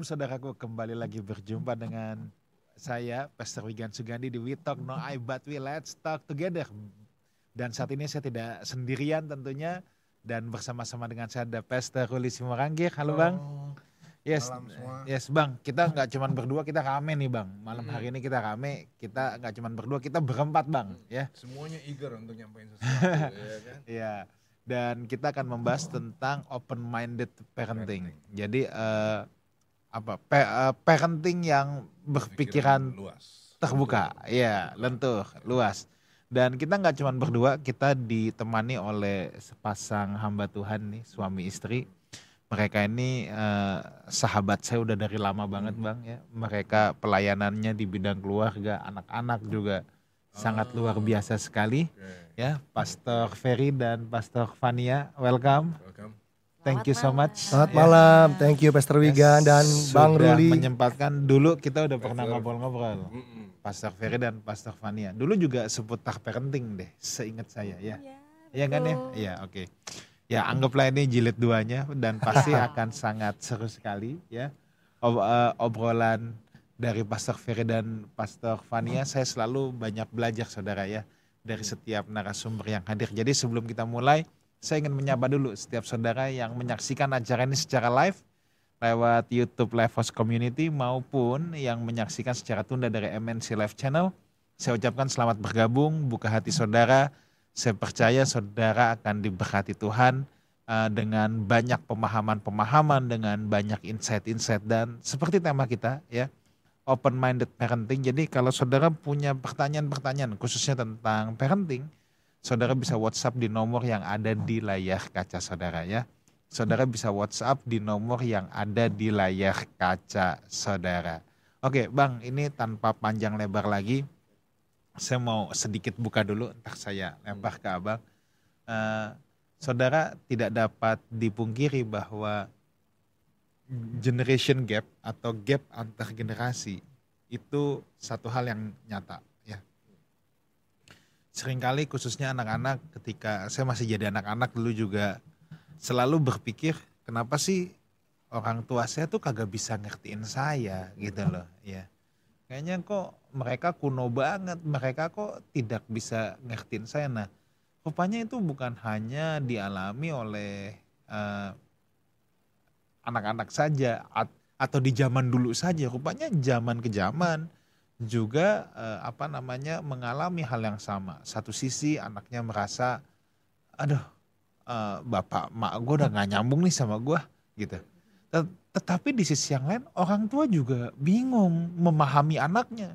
Shalom saudaraku, kembali lagi berjumpa dengan saya Pastor Wigan Sugandi di We Talk No I But We Let's Talk Together. Dan saat ini saya tidak sendirian tentunya dan bersama-sama dengan saya ada Pastor Ruli Simorangkir. Halo Bang. Yes, Malam yes Bang. Kita nggak cuman berdua, kita rame nih Bang. Malam Hmm. hari ini kita rame. Kita nggak cuman berdua, kita berempat Bang. Ya. Semuanya eager untuk nyampein sesuatu, ya kan? Iya. Dan kita akan membahas tentang open minded parenting. Jadi eh, apa? pa- eh, parenting yang berpikiran luas. terbuka, iya, lentur, luas. Dan kita nggak cuma berdua, kita ditemani oleh sepasang hamba Tuhan nih, suami istri. Mereka ini eh, sahabat saya udah dari lama banget bang ya. Mereka pelayanannya di bidang keluarga, anak-anak juga sangat luar biasa sekali Oke, ya. Pastor Ferry dan Pastor Fania, welcome. welcome. Thank you so much. Selamat Ya. malam, thank you Pastor Wigan dan Bang Sudah Ruli. menyempatkan dulu kita udah pernah ngobrol-ngobrol. Pastor Ferry dan Pastor Fania. Dulu juga seputar parenting deh, seingat saya ya. Iya kan ya? Iya, oke. Ya, anggaplah ini jilid duanya dan pasti akan sangat seru sekali ya. Ob- eh, obrolan dari Pastor Ferry dan Pastor Fania, saya selalu banyak belajar saudara ya dari setiap narasumber yang hadir. Jadi sebelum kita mulai, saya ingin menyapa dulu setiap saudara yang menyaksikan acara ini secara live lewat YouTube Live House Community maupun yang menyaksikan secara tunda dari MNC Live Channel. Saya ucapkan selamat bergabung, buka hati saudara. Saya percaya saudara akan diberkati Tuhan uh, dengan banyak pemahaman-pemahaman, dengan banyak insight-insight dan seperti tema kita ya, open minded parenting. Jadi kalau saudara punya pertanyaan-pertanyaan khususnya tentang parenting, saudara bisa WhatsApp di nomor yang ada di layar kaca saudara ya. Saudara bisa WhatsApp di nomor yang ada di layar kaca saudara. Oke, Bang, ini tanpa panjang lebar lagi, saya mau sedikit buka dulu, entar saya lempar ke Abang. Eh, saudara tidak dapat dipungkiri bahwa generation gap atau gap antar generasi itu satu hal yang nyata ya. Seringkali khususnya anak-anak ketika saya masih jadi anak-anak dulu juga selalu berpikir kenapa sih orang tua saya tuh kagak bisa ngertiin saya gitu loh ya. Kayaknya kok mereka kuno banget, mereka kok tidak bisa ngertiin saya. Nah, rupanya itu bukan hanya dialami oleh eh, anak-anak saja at- atau di zaman dulu saja. Rupanya zaman ke zaman juga eh, apa namanya mengalami hal yang sama. Satu sisi anaknya merasa, aduh, eh, bapak mak gue udah gak nyambung nih sama gue, gitu. Tet- Tetapi di sisi yang lain orang tua juga bingung memahami anaknya.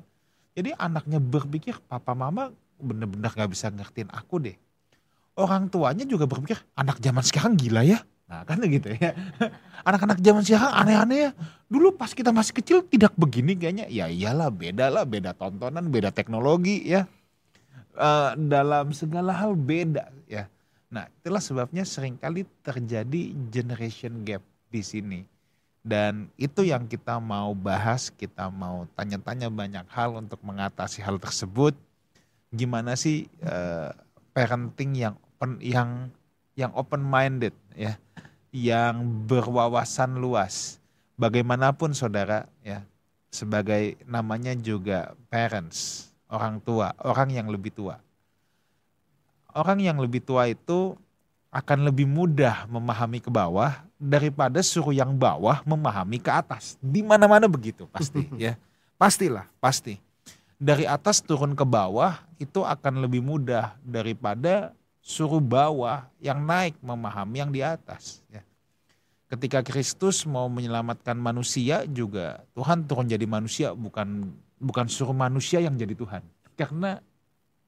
Jadi anaknya berpikir papa mama bener-bener gak bisa ngertiin aku deh. Orang tuanya juga berpikir anak zaman sekarang gila ya. Nah kan gitu ya. Anak-anak zaman sekarang aneh-aneh ya. Dulu pas kita masih kecil tidak begini kayaknya. Ya iyalah beda lah, beda tontonan, beda teknologi ya. Eh, dalam segala hal beda ya. Nah itulah sebabnya sering kali terjadi generation gap di sini. Dan itu yang kita mau bahas, kita mau tanya-tanya banyak hal untuk mengatasi hal tersebut. Gimana sih eh, parenting yang yang yang open minded ya, yang berwawasan luas. Bagaimanapun saudara ya, sebagai namanya juga parents, orang tua, orang yang lebih tua. Orang yang lebih tua itu akan lebih mudah memahami ke bawah daripada suruh yang bawah memahami ke atas. Di mana-mana begitu pasti ya. Pastilah, pasti. Dari atas turun ke bawah itu akan lebih mudah daripada suruh bawah yang naik memahami yang di atas ya. Ketika Kristus mau menyelamatkan manusia juga Tuhan turun jadi manusia bukan bukan suruh manusia yang jadi Tuhan. Karena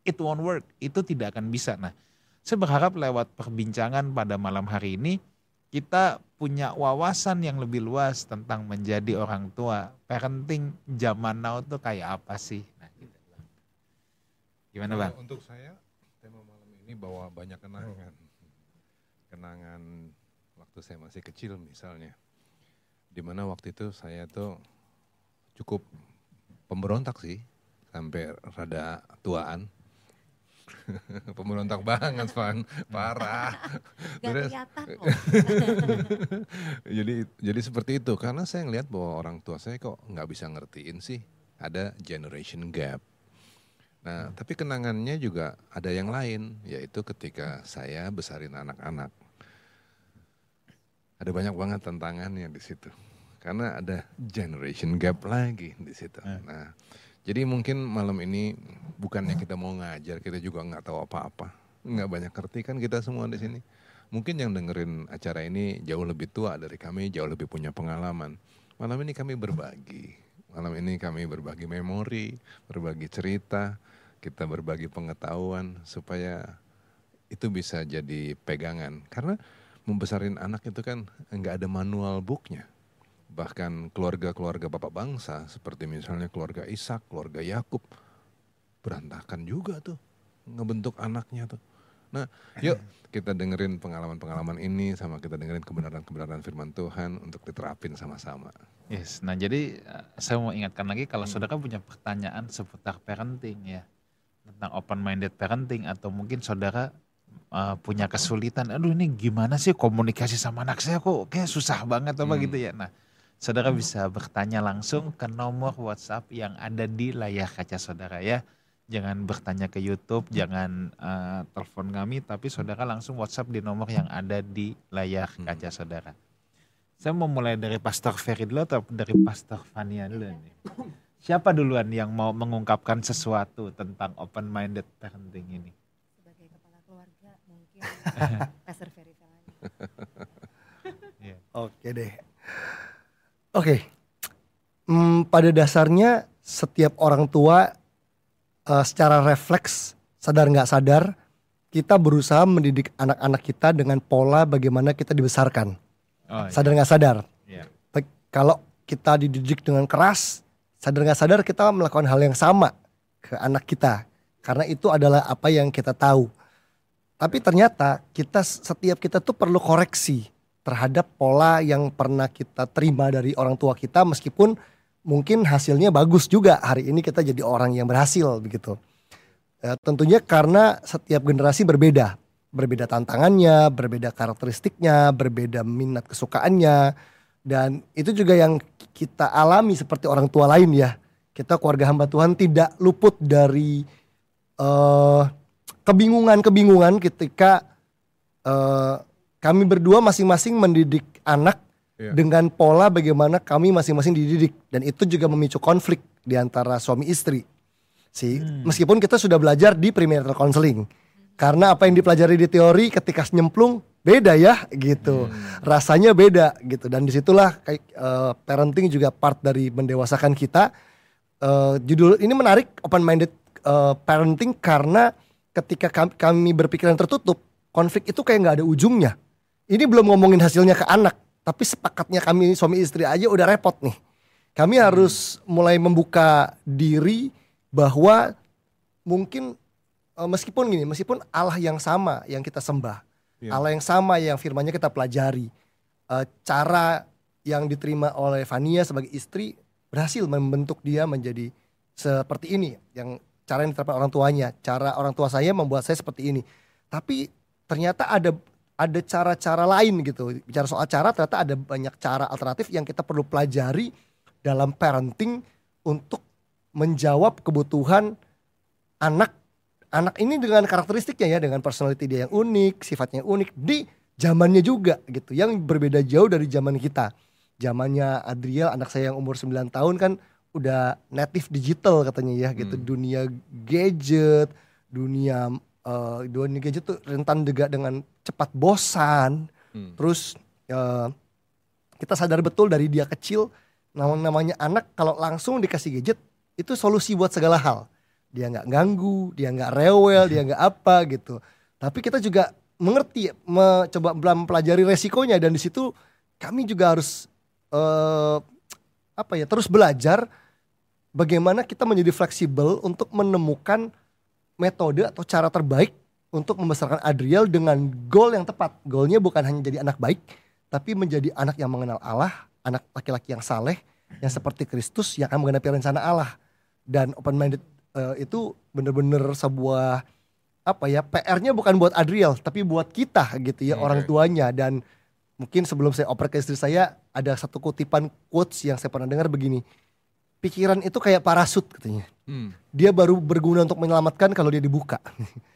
it won't work, itu tidak akan bisa. Nah, saya berharap lewat perbincangan pada malam hari ini kita punya wawasan yang lebih luas tentang menjadi orang tua. Parenting zaman now tuh kayak apa sih? Nah, gitu. Gimana bang? Untuk saya, ini bawa banyak kenangan. Kenangan waktu saya masih kecil misalnya. Di mana waktu itu saya tuh cukup pemberontak sih. Sampai rada tuaan. Pemberontak banget, Van. Parah. Gak Terus- jadi jadi seperti itu karena saya ngelihat bahwa orang tua saya kok nggak bisa ngertiin sih ada generation gap. Nah, tapi kenangannya juga ada yang lain yaitu ketika saya besarin anak-anak. Ada banyak banget tantangannya di situ. Karena ada generation gap lagi di situ. Eh. Nah, jadi mungkin malam ini bukannya kita mau ngajar, kita juga nggak tahu apa-apa. Nggak banyak ngerti kan kita semua di sini. Mungkin yang dengerin acara ini jauh lebih tua dari kami, jauh lebih punya pengalaman. Malam ini kami berbagi. Malam ini kami berbagi memori, berbagi cerita, kita berbagi pengetahuan supaya itu bisa jadi pegangan. Karena membesarin anak itu kan nggak ada manual booknya. Bahkan keluarga-keluarga bapak bangsa seperti misalnya keluarga Ishak, keluarga Yakub berantakan juga tuh ngebentuk anaknya tuh. Nah, yuk kita dengerin pengalaman-pengalaman ini sama kita dengerin kebenaran-kebenaran firman Tuhan untuk diterapin sama-sama. Yes, nah jadi eh, saya mau ingatkan lagi kalau saudara punya pertanyaan seputar parenting ya tentang open minded parenting atau mungkin saudara eh, punya kesulitan, aduh ini gimana sih komunikasi sama anak saya kok kayak susah banget apa Hmm. gitu ya. Nah, saudara bisa bertanya langsung ke nomor WhatsApp yang ada di layar kaca saudara ya. Jangan bertanya ke YouTube, jangan eh, telepon kami, tapi saudara langsung WhatsApp di nomor yang ada di layar Hmm. kaca saudara. Saya mau mulai dari Pastor Ferry dulu atau dari Pastor Fania dulu nih? Siapa duluan yang mau mengungkapkan sesuatu tentang open minded parenting ini? Sebagai kepala keluarga mungkin Pastor Ferry Felani. Oke deh. Oke. Hmm, pada dasarnya setiap orang tua eh, secara refleks sadar nggak sadar kita berusaha mendidik anak-anak kita dengan pola bagaimana kita dibesarkan. Oh, Sadar nggak sadar. iya. Te- Kalau kita dididik dengan keras, sadar nggak sadar kita melakukan hal yang sama ke anak kita. Karena itu adalah apa yang kita tahu. Tapi ternyata kita setiap kita tuh perlu koreksi terhadap pola yang pernah kita terima dari orang tua kita meskipun mungkin hasilnya bagus juga hari ini kita jadi orang yang berhasil begitu. Ya, tentunya karena setiap generasi berbeda, berbeda tantangannya, berbeda karakteristiknya, berbeda minat kesukaannya, dan itu juga yang kita alami seperti orang tua lain ya. Kita keluarga hamba Tuhan tidak luput dari eh, kebingungan-kebingungan ketika eh, kami berdua masing-masing mendidik anak Iya. dengan pola bagaimana kami masing-masing dididik dan itu juga memicu konflik di antara suami istri. Si meskipun kita sudah belajar di premarital counseling. Karena apa yang dipelajari di teori ketika nyemplung beda ya gitu. Rasanya beda gitu dan di situlah kayak eh, parenting juga part dari mendewasakan kita. Eh, judul ini menarik open minded parenting karena ketika kami, kami berpikiran tertutup konflik itu kayak nggak ada ujungnya. Ini belum ngomongin hasilnya ke anak, tapi sepakatnya kami suami istri aja udah repot nih. Kami harus mulai membuka diri bahwa mungkin eh, meskipun gini, meskipun Allah yang sama yang kita sembah, Iya. Allah yang sama yang firmannya kita pelajari, eh, cara yang diterima oleh Vania sebagai istri berhasil membentuk dia menjadi seperti ini, yang cara yang diterapkan orang tuanya, cara orang tua saya membuat saya seperti ini. Tapi ternyata ada ada cara-cara lain gitu. Bicara soal cara ternyata ada banyak cara alternatif yang kita perlu pelajari dalam parenting untuk menjawab kebutuhan anak anak ini dengan karakteristiknya ya dengan personality dia yang unik, sifatnya unik di zamannya juga gitu. Yang berbeda jauh dari zaman kita. Zamannya Adriel anak saya yang umur 9 tahun kan udah native digital katanya ya gitu. Hmm. Dunia gadget, dunia eh, dunia gadget tuh rentan juga dengan cepat bosan. Hmm. Terus eh, kita sadar betul dari dia kecil nam- namanya anak kalau langsung dikasih gadget itu solusi buat segala hal. Dia nggak ganggu, dia nggak rewel, dia nggak apa gitu. Tapi kita juga mengerti, mencoba mempelajari resikonya dan di situ kami juga harus eh, apa ya terus belajar bagaimana kita menjadi fleksibel untuk menemukan metode atau cara terbaik untuk membesarkan Adriel dengan goal yang tepat. Goalnya bukan hanya jadi anak baik, tapi menjadi anak yang mengenal Allah, anak laki-laki yang saleh, yang seperti Kristus yang akan menggenapi rencana Allah. Dan open minded eh, itu benar-benar sebuah apa ya PR-nya bukan buat Adriel tapi buat kita gitu ya Oke. orang tuanya dan mungkin sebelum saya oper ke istri saya ada satu kutipan quotes yang saya pernah dengar begini pikiran itu kayak parasut katanya Hmm. dia baru berguna untuk menyelamatkan kalau dia dibuka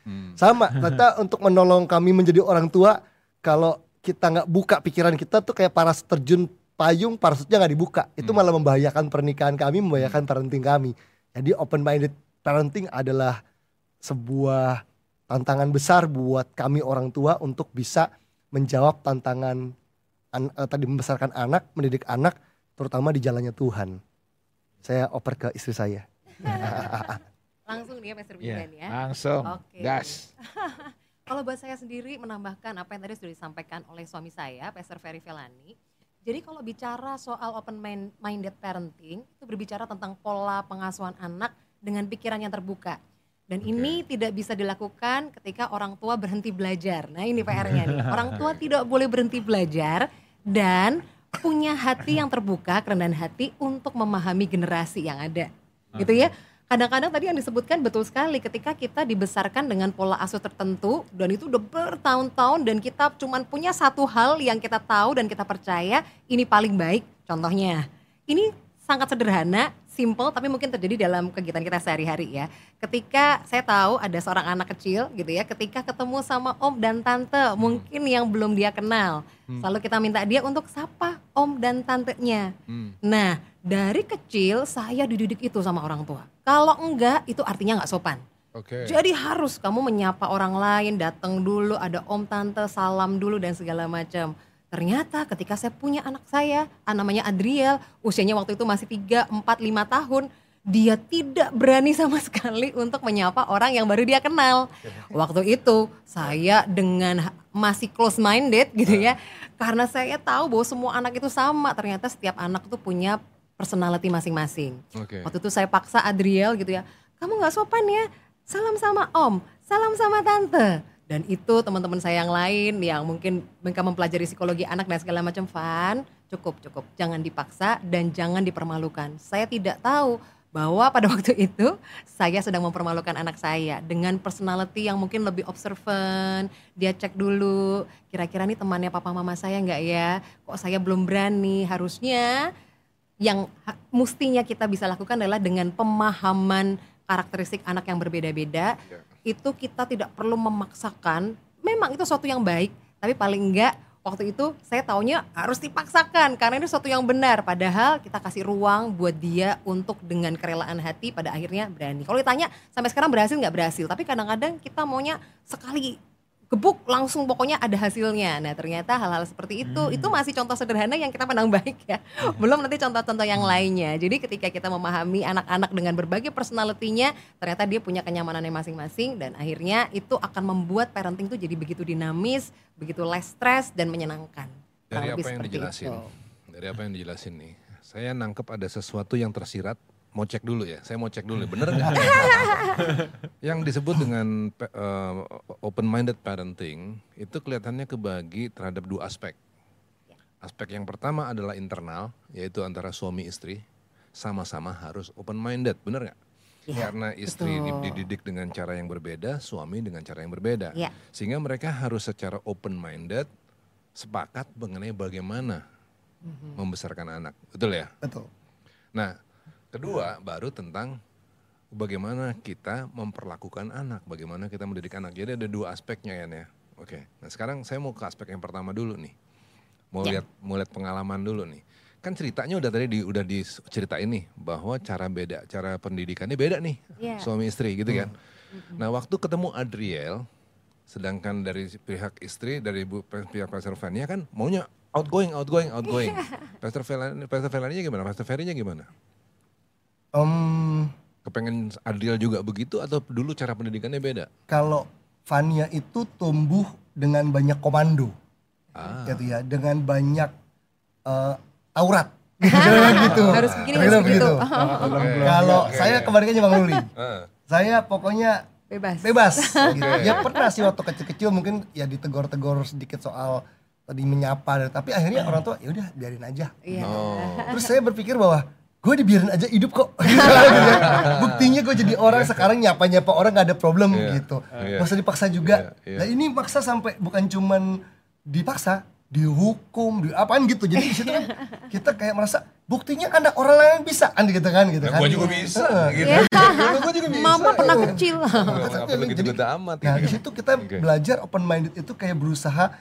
Hmm. sama ternyata untuk menolong kami menjadi orang tua kalau kita nggak buka pikiran kita tuh kayak parasut terjun payung parasutnya nggak dibuka itu Hmm. malah membahayakan pernikahan kami membahayakan parenting kami jadi open minded parenting adalah sebuah tantangan besar buat kami orang tua untuk bisa menjawab tantangan an- eh, tadi membesarkan anak mendidik anak terutama di jalannya Tuhan saya oper ke istri saya Langsung nih ya Pastor Iya, Bidan ya. langsung Oke. gas. Kalau buat saya sendiri menambahkan apa yang tadi sudah disampaikan oleh suami saya, Pastor Ferry Velani. Jadi kalau bicara soal open mind- minded parenting, itu berbicara tentang pola pengasuhan anak dengan pikiran yang terbuka. Dan Oke. ini tidak bisa dilakukan ketika orang tua berhenti belajar. Nah ini PR-nya nih. Orang tua tidak boleh berhenti belajar dan punya hati yang terbuka, kerendahan hati untuk memahami generasi yang ada. Gitu ya. Kadang-kadang tadi yang disebutkan betul sekali ketika kita dibesarkan dengan pola asuh tertentu dan itu udah bertahun-tahun dan kita cuman punya satu hal yang kita tahu dan kita percaya ini paling baik. Contohnya, ini sangat sederhana, simple tapi mungkin terjadi dalam kegiatan kita sehari-hari ya. Ketika saya tahu ada seorang anak kecil gitu ya, ketika ketemu sama om dan tante mungkin yang belum dia kenal, selalu kita minta dia untuk sapa om dan tantenya. Hmm. Nah, dari kecil saya dididik itu sama orang tua. Kalau enggak, itu artinya nggak sopan. Oke. Jadi harus kamu menyapa orang lain, datang dulu, ada om tante, salam dulu dan segala macam. Ternyata ketika saya punya anak saya, ah, namanya Adriel, usianya waktu itu masih 3, 4, 5 tahun, dia tidak berani sama sekali untuk menyapa orang yang baru dia kenal. Waktu itu saya dengan masih close minded gitu ya. Karena saya tahu bahwa semua anak itu sama, ternyata setiap anak tuh punya personality masing-masing. Oke. Waktu itu saya paksa Adriel gitu ya, kamu nggak sopan ya, salam sama om, salam sama tante. Dan itu teman-teman saya yang lain yang mungkin mereka mempelajari psikologi anak dan segala macam, Van, cukup cukup, jangan dipaksa dan jangan dipermalukan. Saya tidak tahu bahwa pada waktu itu saya sedang mempermalukan anak saya dengan personality yang mungkin lebih observant. Dia cek dulu, kira-kira nih temannya papa mama saya nggak ya? Kok saya belum berani? Harusnya yang mestinya kita bisa lakukan adalah dengan pemahaman karakteristik anak yang berbeda-beda Ya. Itu kita tidak perlu memaksakan memang itu sesuatu yang baik tapi paling enggak waktu itu saya taunya harus dipaksakan karena ini sesuatu yang benar. Padahal kita kasih ruang buat dia untuk dengan kerelaan hati pada akhirnya berani. Kalau ditanya sampai sekarang berhasil nggak berhasil? Tapi kadang-kadang kita maunya sekali gebuk langsung pokoknya ada hasilnya. Nah ternyata hal-hal seperti itu itu masih contoh sederhana yang kita pandang baik ya. Belum nanti contoh-contoh yang lainnya. Jadi ketika kita memahami anak-anak dengan berbagai personalitinya, ternyata dia punya kenyamanannya masing-masing dan akhirnya itu akan membuat parenting itu jadi begitu dinamis, begitu less stress dan menyenangkan. Dari apa yang dijelasin? itu. Dari apa yang dijelasin nih? Saya nangkep ada sesuatu yang tersirat. Mau cek dulu ya. Saya mau cek dulu. Bener nggak? yang disebut dengan open minded parenting itu kelihatannya kebagi terhadap dua aspek. Aspek yang pertama adalah internal, yaitu antara suami istri sama-sama harus open minded, bener nggak? Iya, Karena istri betul. dididik dengan cara yang berbeda, suami dengan cara yang berbeda. Iya. Sehingga mereka harus secara open minded sepakat mengenai bagaimana Mhm. membesarkan anak. Betul ya? betul Nah, kedua baru tentang bagaimana kita memperlakukan anak, bagaimana kita mendidik anak. Jadi ada dua aspeknya ya, ya. Oke. Nah, sekarang saya mau ke aspek yang pertama dulu nih. Mau Ya. lihat mau lihat pengalaman dulu nih. Kan ceritanya udah tadi di, udah diceritain nih bahwa cara beda, cara pendidikannya beda nih. Iya. Suami istri gitu kan. Nah, waktu ketemu Adriel sedangkan dari pihak istri dari bu, pihak Pastor Fania kan maunya outgoing, outgoing, outgoing. Pastor Velani, Pastor Velani gimana? Pastor Ferry-nya gimana? Em, Kepengen Adriel juga begitu atau dulu cara pendidikannya beda? kalau Fania itu tumbuh dengan banyak komando. Ah, gitu ya dengan banyak eh, aurat. Gitu. Harus begini, harus begitu. kalau saya kebalikannya Bang Luli. Saya pokoknya Bebas. bebas. Gitu. ya pernah sih waktu kecil-kecil mungkin ya ditegor-tegor sedikit soal tadi menyapa tapi akhirnya orang tua ya udah biarin aja. Iya. Oh, terus saya berpikir bahwa gue dibiarin aja hidup kok. Gitu. Buktinya gue jadi orang sekarang nyapa-nyapa orang gak ada problem Iya. gitu. Iya. Masa dipaksa juga. Iya, iya. Nah ini maksa sampai bukan cuman dipaksa, dihukum, di apaan gitu. Jadi di situ kan kita kayak merasa buktinya ada orang lain bisa kan gitu kan gitu Nah, kan. gua juga bisa gitu. Iya. Dulu gua juga bisa. Mama pernah gitu. kecil. Perlu gitu-gitu amat. Nah gitu. di situ kita Oke. belajar open minded itu kayak berusaha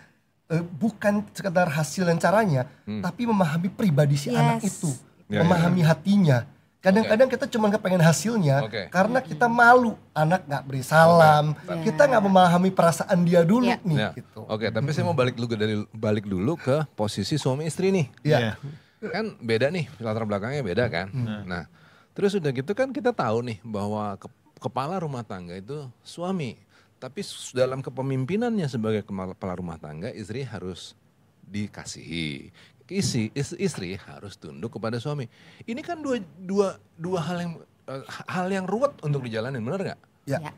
eh, bukan sekedar hasil dan caranya, tapi memahami pribadi si anak Yes. itu, Hmm. Ya, memahami hatinya. Kadang-kadang kita cuma kepengen hasilnya Oke. karena kita malu anak nggak beri salam, Oke. kita nggak memahami perasaan dia dulu Ya. nih Ya, gitu. Oke, tapi saya mau balik dulu dari balik dulu ke posisi suami istri nih. Iya. Kan beda nih, latar belakangnya beda kan. Nah, terus udah gitu kan kita tahu nih bahwa ke- kepala rumah tangga itu suami. Tapi dalam kepemimpinannya sebagai kepala rumah tangga, istri harus dikasihi. Isi, is- istri harus tunduk kepada suami. Ini kan dua dua dua hal yang eh, hal yang ruwet untuk dijalanin, benar nggak? Ya. Ya.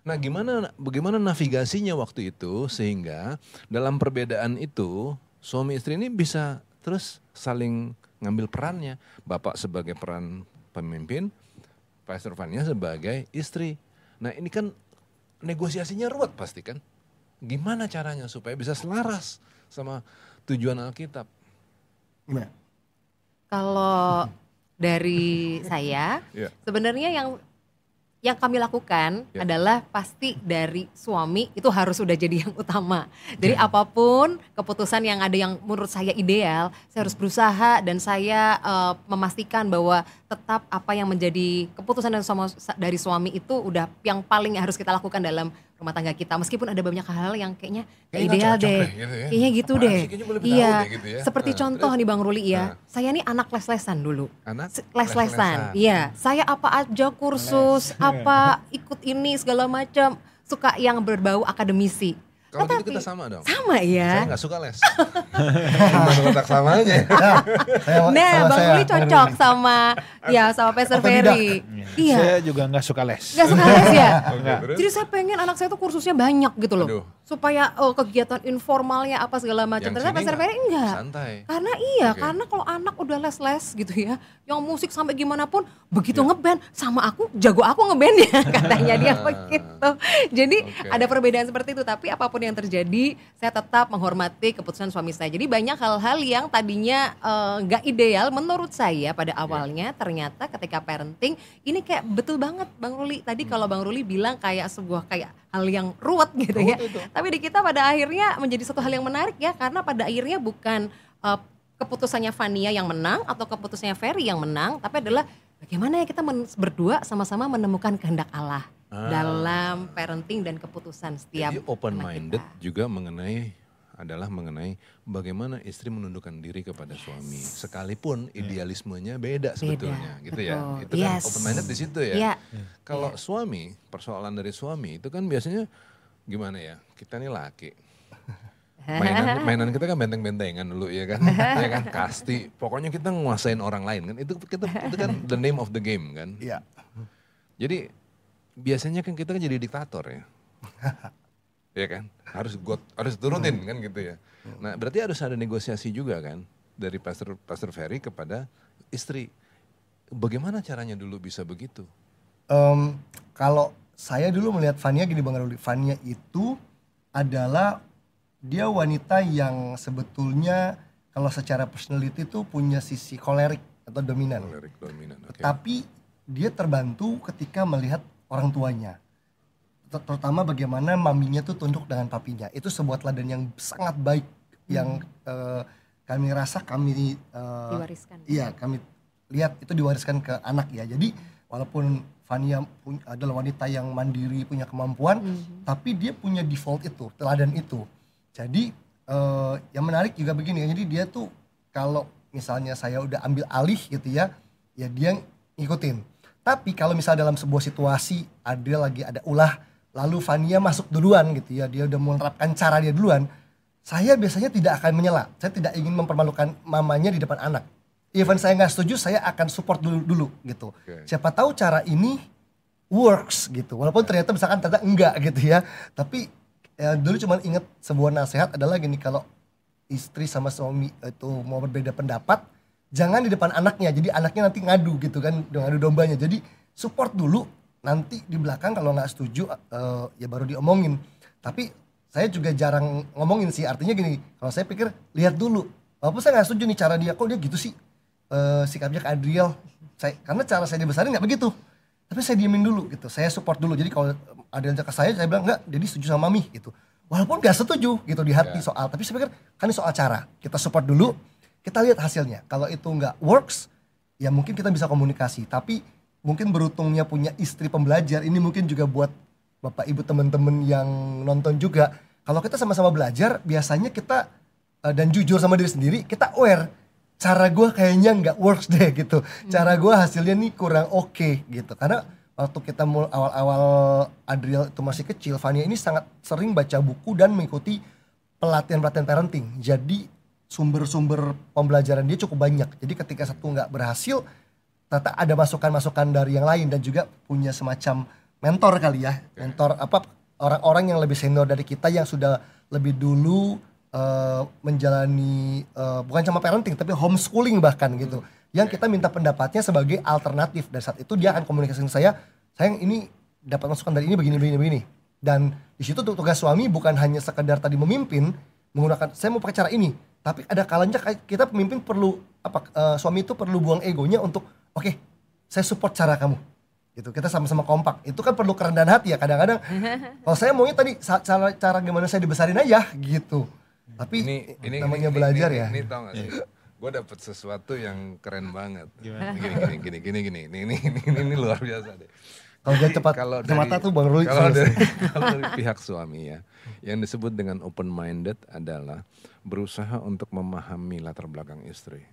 Nah, gimana bagaimana navigasinya waktu itu sehingga dalam perbedaan itu suami istri ini bisa terus saling ngambil perannya. Bapak sebagai peran pemimpin, Pastor Vania sebagai istri. Nah, ini kan negosiasinya ruwet pasti kan. Gimana caranya supaya bisa selaras sama tujuan Alkitab? Gimana? Kalau dari saya, Iya. sebenarnya yang yang kami lakukan Ya. adalah pasti dari suami itu harus sudah jadi yang utama. Jadi Ya. apa pun keputusan yang ada yang menurut saya ideal, saya harus berusaha dan saya eh, memastikan bahwa tetap apa yang menjadi keputusan dari suami, dari suami itu udah yang paling harus kita lakukan dalam rumah tangga kita. Meskipun ada banyak hal yang kayaknya kayak ideal deh. deh, gitu ya. Kayaknya gitu Apaan deh. sih? Kayaknya Iya. deh gitu ya. Seperti Nah, contoh terus? nih Bang Ruli ya. Nah. Saya nih anak les-lesan dulu. Anak Les-lesan. Iya, saya apa aja kursus, apa ikut ini segala macam, suka yang berbau akademisi. Kalau gitu kita sama dong. Sama Saya ya. nggak suka les. Letak samanya? Saya, Nah, sama Bang saya, Ruli cocok sama ya sama Pastor. Ferry. Iya. Saya juga nggak suka les. Gak suka les ya? Jadi saya pengen anak saya tuh kursusnya banyak gitu loh. Aduh. Supaya oh, kegiatan informalnya apa segala macam. Ternyata Pastor nggak? Ferry enggak. Santai. Karena iya, Oke. karena kalau anak udah les-les gitu ya, yang musik sampai gimana pun begitu ngeband sama aku jago aku ngeband ya katanya dia begitu. Jadi Oke. ada perbedaan seperti itu, tapi apa pun yang terjadi, saya tetap menghormati keputusan suami saya. Jadi banyak hal-hal yang tadinya eh, nggak ideal menurut saya pada awalnya, ternyata ketika parenting ini kayak betul banget Bang Ruli. Tadi kalau Bang Ruli bilang kayak sebuah kayak hal yang ruwet gitu ya. Tapi di kita pada akhirnya menjadi satu hal yang menarik ya karena pada akhirnya bukan eh, keputusannya Fania yang menang atau keputusannya Ferry yang menang, tapi adalah bagaimana ya kita men- berdua sama-sama menemukan kehendak Allah dalam parenting dan keputusan setiap Jadi open minded kita. juga mengenai adalah mengenai bagaimana istri menundukkan diri kepada suami sekalipun idealismenya beda sebetulnya gitu ya. betul. Itu kan Yes. open minded di situ ya. Iya. Kalau suami, persoalan dari suami itu kan biasanya gimana ya? Kita nih laki. Mainan, mainan kita kan benteng-bentengan dulu ya kan, ya kan kasti. Pokoknya kita nguasain orang lain kan. Itu kita itu kan the name of the game kan. Iya. Jadi biasanya kan kita kan jadi diktator ya. ya kan? Harus got, harus turutin kan gitu ya. Nah, berarti harus ada negosiasi juga kan dari Pastor Pastor Ferry kepada istri. Bagaimana caranya dulu bisa begitu? Em, kalau saya dulu melihat Fania gini Bang Ruli, Fania itu adalah dia wanita yang sebetulnya kalau secara personality itu punya sisi kolerik atau dominan. Kolerik dominan. Oke. Tapi dia terbantu ketika melihat orang tuanya. Ter- Terutama bagaimana maminya tuh tunduk dengan papinya. Itu sebuah teladan yang sangat baik yang eh, kami rasa kami eh, Diwariskan. Iya, kami lihat itu diwariskan ke anak ya. Jadi walaupun Fania pun- adalah wanita yang mandiri, punya kemampuan, Mhm. tapi dia punya default itu, teladan itu. Jadi eh, yang menarik juga begini, jadi dia tuh kalau misalnya saya udah ambil alih gitu ya, ya dia ngikutin. Tapi kalau misalnya dalam sebuah situasi ada lagi ada ulah, lalu Fania masuk duluan gitu ya, dia udah menerapkan cara dia duluan, saya biasanya tidak akan menyela. Saya tidak ingin mempermalukan mamanya di depan anak. Even saya nggak setuju, saya akan support dulu dulu gitu. Oke. Siapa tahu cara ini works gitu. Walaupun ternyata misalkan ternyata enggak gitu ya. Tapi ya, dulu cuma inget sebuah nasihat adalah gini kalau istri sama suami itu mau berbeda pendapat, jangan di depan anaknya jadi anaknya nanti ngadu gitu kan ngadu dombanya jadi support dulu nanti di belakang kalau nggak setuju eh, ya baru diomongin. Tapi saya juga jarang ngomongin sih. Artinya gini kalau saya pikir lihat dulu. Walaupun saya nggak setuju nih cara dia kok dia gitu sih? Eh, sikapnya ke Adriel. Saya karena cara saya dibesarin nggak begitu. Tapi saya diemin dulu gitu. Saya support dulu. Jadi kalau ada yang ke saya saya bilang enggak jadi setuju sama mami gitu. Walaupun nggak setuju gitu di hati soal tapi saya pikir kan ini soal cara. Kita support dulu kita lihat hasilnya. Kalau itu nggak works ya mungkin kita bisa komunikasi. Tapi mungkin beruntungnya punya istri pembelajar ini mungkin juga buat bapak ibu teman-teman yang nonton juga. Kalau kita sama-sama belajar biasanya kita eh, dan jujur sama diri sendiri kita aware cara gue kayaknya nggak works deh gitu. Cara gue hasilnya nih kurang oke gitu. Karena waktu kita mul- awal-awal Adriel itu masih kecil Fania ini sangat sering baca buku dan mengikuti pelatihan-pelatihan parenting. Jadi sumber-sumber pembelajaran dia cukup banyak. Jadi ketika satu nggak berhasil ternyata ada masukan-masukan dari yang lain dan juga punya semacam mentor kali ya. Mentor apa orang-orang yang lebih senior dari kita yang sudah lebih dulu eh, menjalani eh, bukan cuma parenting tapi homeschooling bahkan gitu. Yang kita minta pendapatnya sebagai alternatif. Dan saat itu dia akan komunikasi dengan saya sayang ini dapat masukan dari ini begini begini begini. Dan di situ tugas suami bukan hanya sekedar tadi memimpin menggunakan saya mau pakai cara ini. Tapi ada kalanya kita pemimpin perlu apa eh, suami itu perlu buang egonya untuk oke saya support cara kamu gitu kita sama-sama kompak itu kan perlu kerendahan hati ya kadang-kadang kalau saya maunya tadi cara cara gimana saya dibesarin aja gitu tapi ini ini namanya ini, belajar ini, ya Ini, tau gak sih? Gue dapet sesuatu yang keren banget. Gimana? Gini gini gini gini gini. Ini ini ini, ini, ini luar biasa deh. kalau dia cepat Kalau dari- tuh bang Ruli Kalau dari, kalau dari pihak suami ya, yang disebut dengan open minded adalah berusaha untuk memahami latar belakang istri.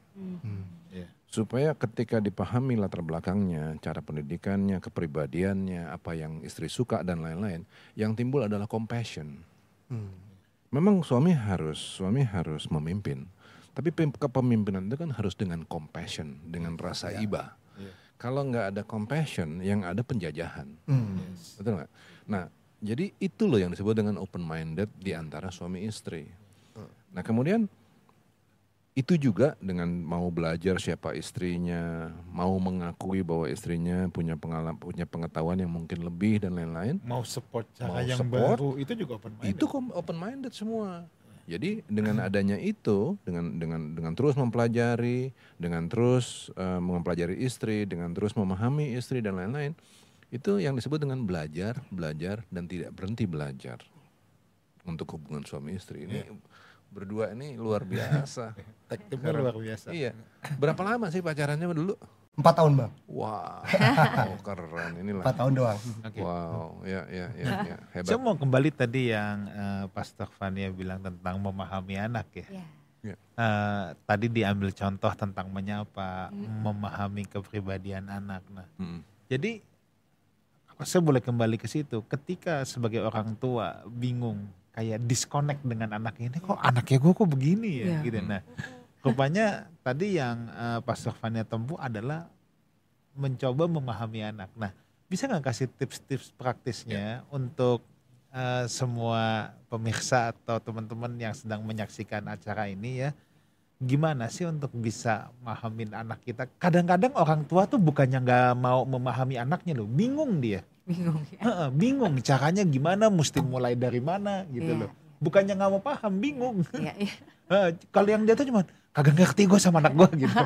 Iya. Supaya ketika dipahami latar belakangnya, cara pendidikannya, kepribadiannya, apa yang istri suka dan lain-lain, yang timbul adalah compassion. Hmm. Memang suami harus suami harus memimpin, tapi pem- kepemimpinan itu kan harus dengan compassion, dengan rasa iba. Iya. Kalau nggak ada compassion, yang ada penjajahan, Hmm. betul nggak? Nah, jadi itu loh yang disebut dengan open minded di antara suami istri. Nah kemudian itu juga dengan mau belajar siapa istrinya, mau mengakui bahwa istrinya punya pengalaman, punya pengetahuan yang mungkin lebih dan lain-lain. Mau support cara Mau yang support, baru itu juga open minded. itu open minded semua. Jadi dengan adanya itu, dengan dengan dengan terus mempelajari, dengan terus eh, mempelajari istri, dengan terus memahami istri dan lain-lain, itu yang disebut dengan belajar, belajar dan tidak berhenti belajar untuk hubungan suami istri ini berdua ini luar biasa. Tekniknya luar biasa. iya. Berapa lama sih pacarannya dulu? empat tahun bang Wow, oh, keren inilah. empat tahun doang Oke. Wow, ya ya ya, ya. hebat. Saya mau kembali tadi yang eh, Pastor Fania bilang tentang memahami anak ya. Ya. Eh, tadi diambil contoh tentang menyapa, memahami kepribadian anak. Nah, Mm. jadi saya boleh kembali ke situ. Ketika sebagai orang tua bingung, kayak disconnect dengan anak ini, kok anaknya gue kok begini ya, Iya. gitu. Nah, rupanya tadi yang eh, Pastor Fania tempuh adalah mencoba memahami anak. Nah, bisa nggak kasih tips-tips praktisnya untuk eh, semua pemirsa atau teman-teman yang sedang menyaksikan acara ini ya? Gimana sih untuk bisa mahamin anak kita? Kadang-kadang orang tua tuh bukannya nggak mau memahami anaknya loh, bingung dia. Bingung ya. Heeh, bingung caranya gimana, mesti mulai dari mana gitu Iya. loh. Bukannya nggak mau paham, bingung. Iya, iya. Heeh, kalau yang dia tuh cuman kagak ngerti gue sama anak gue gitu.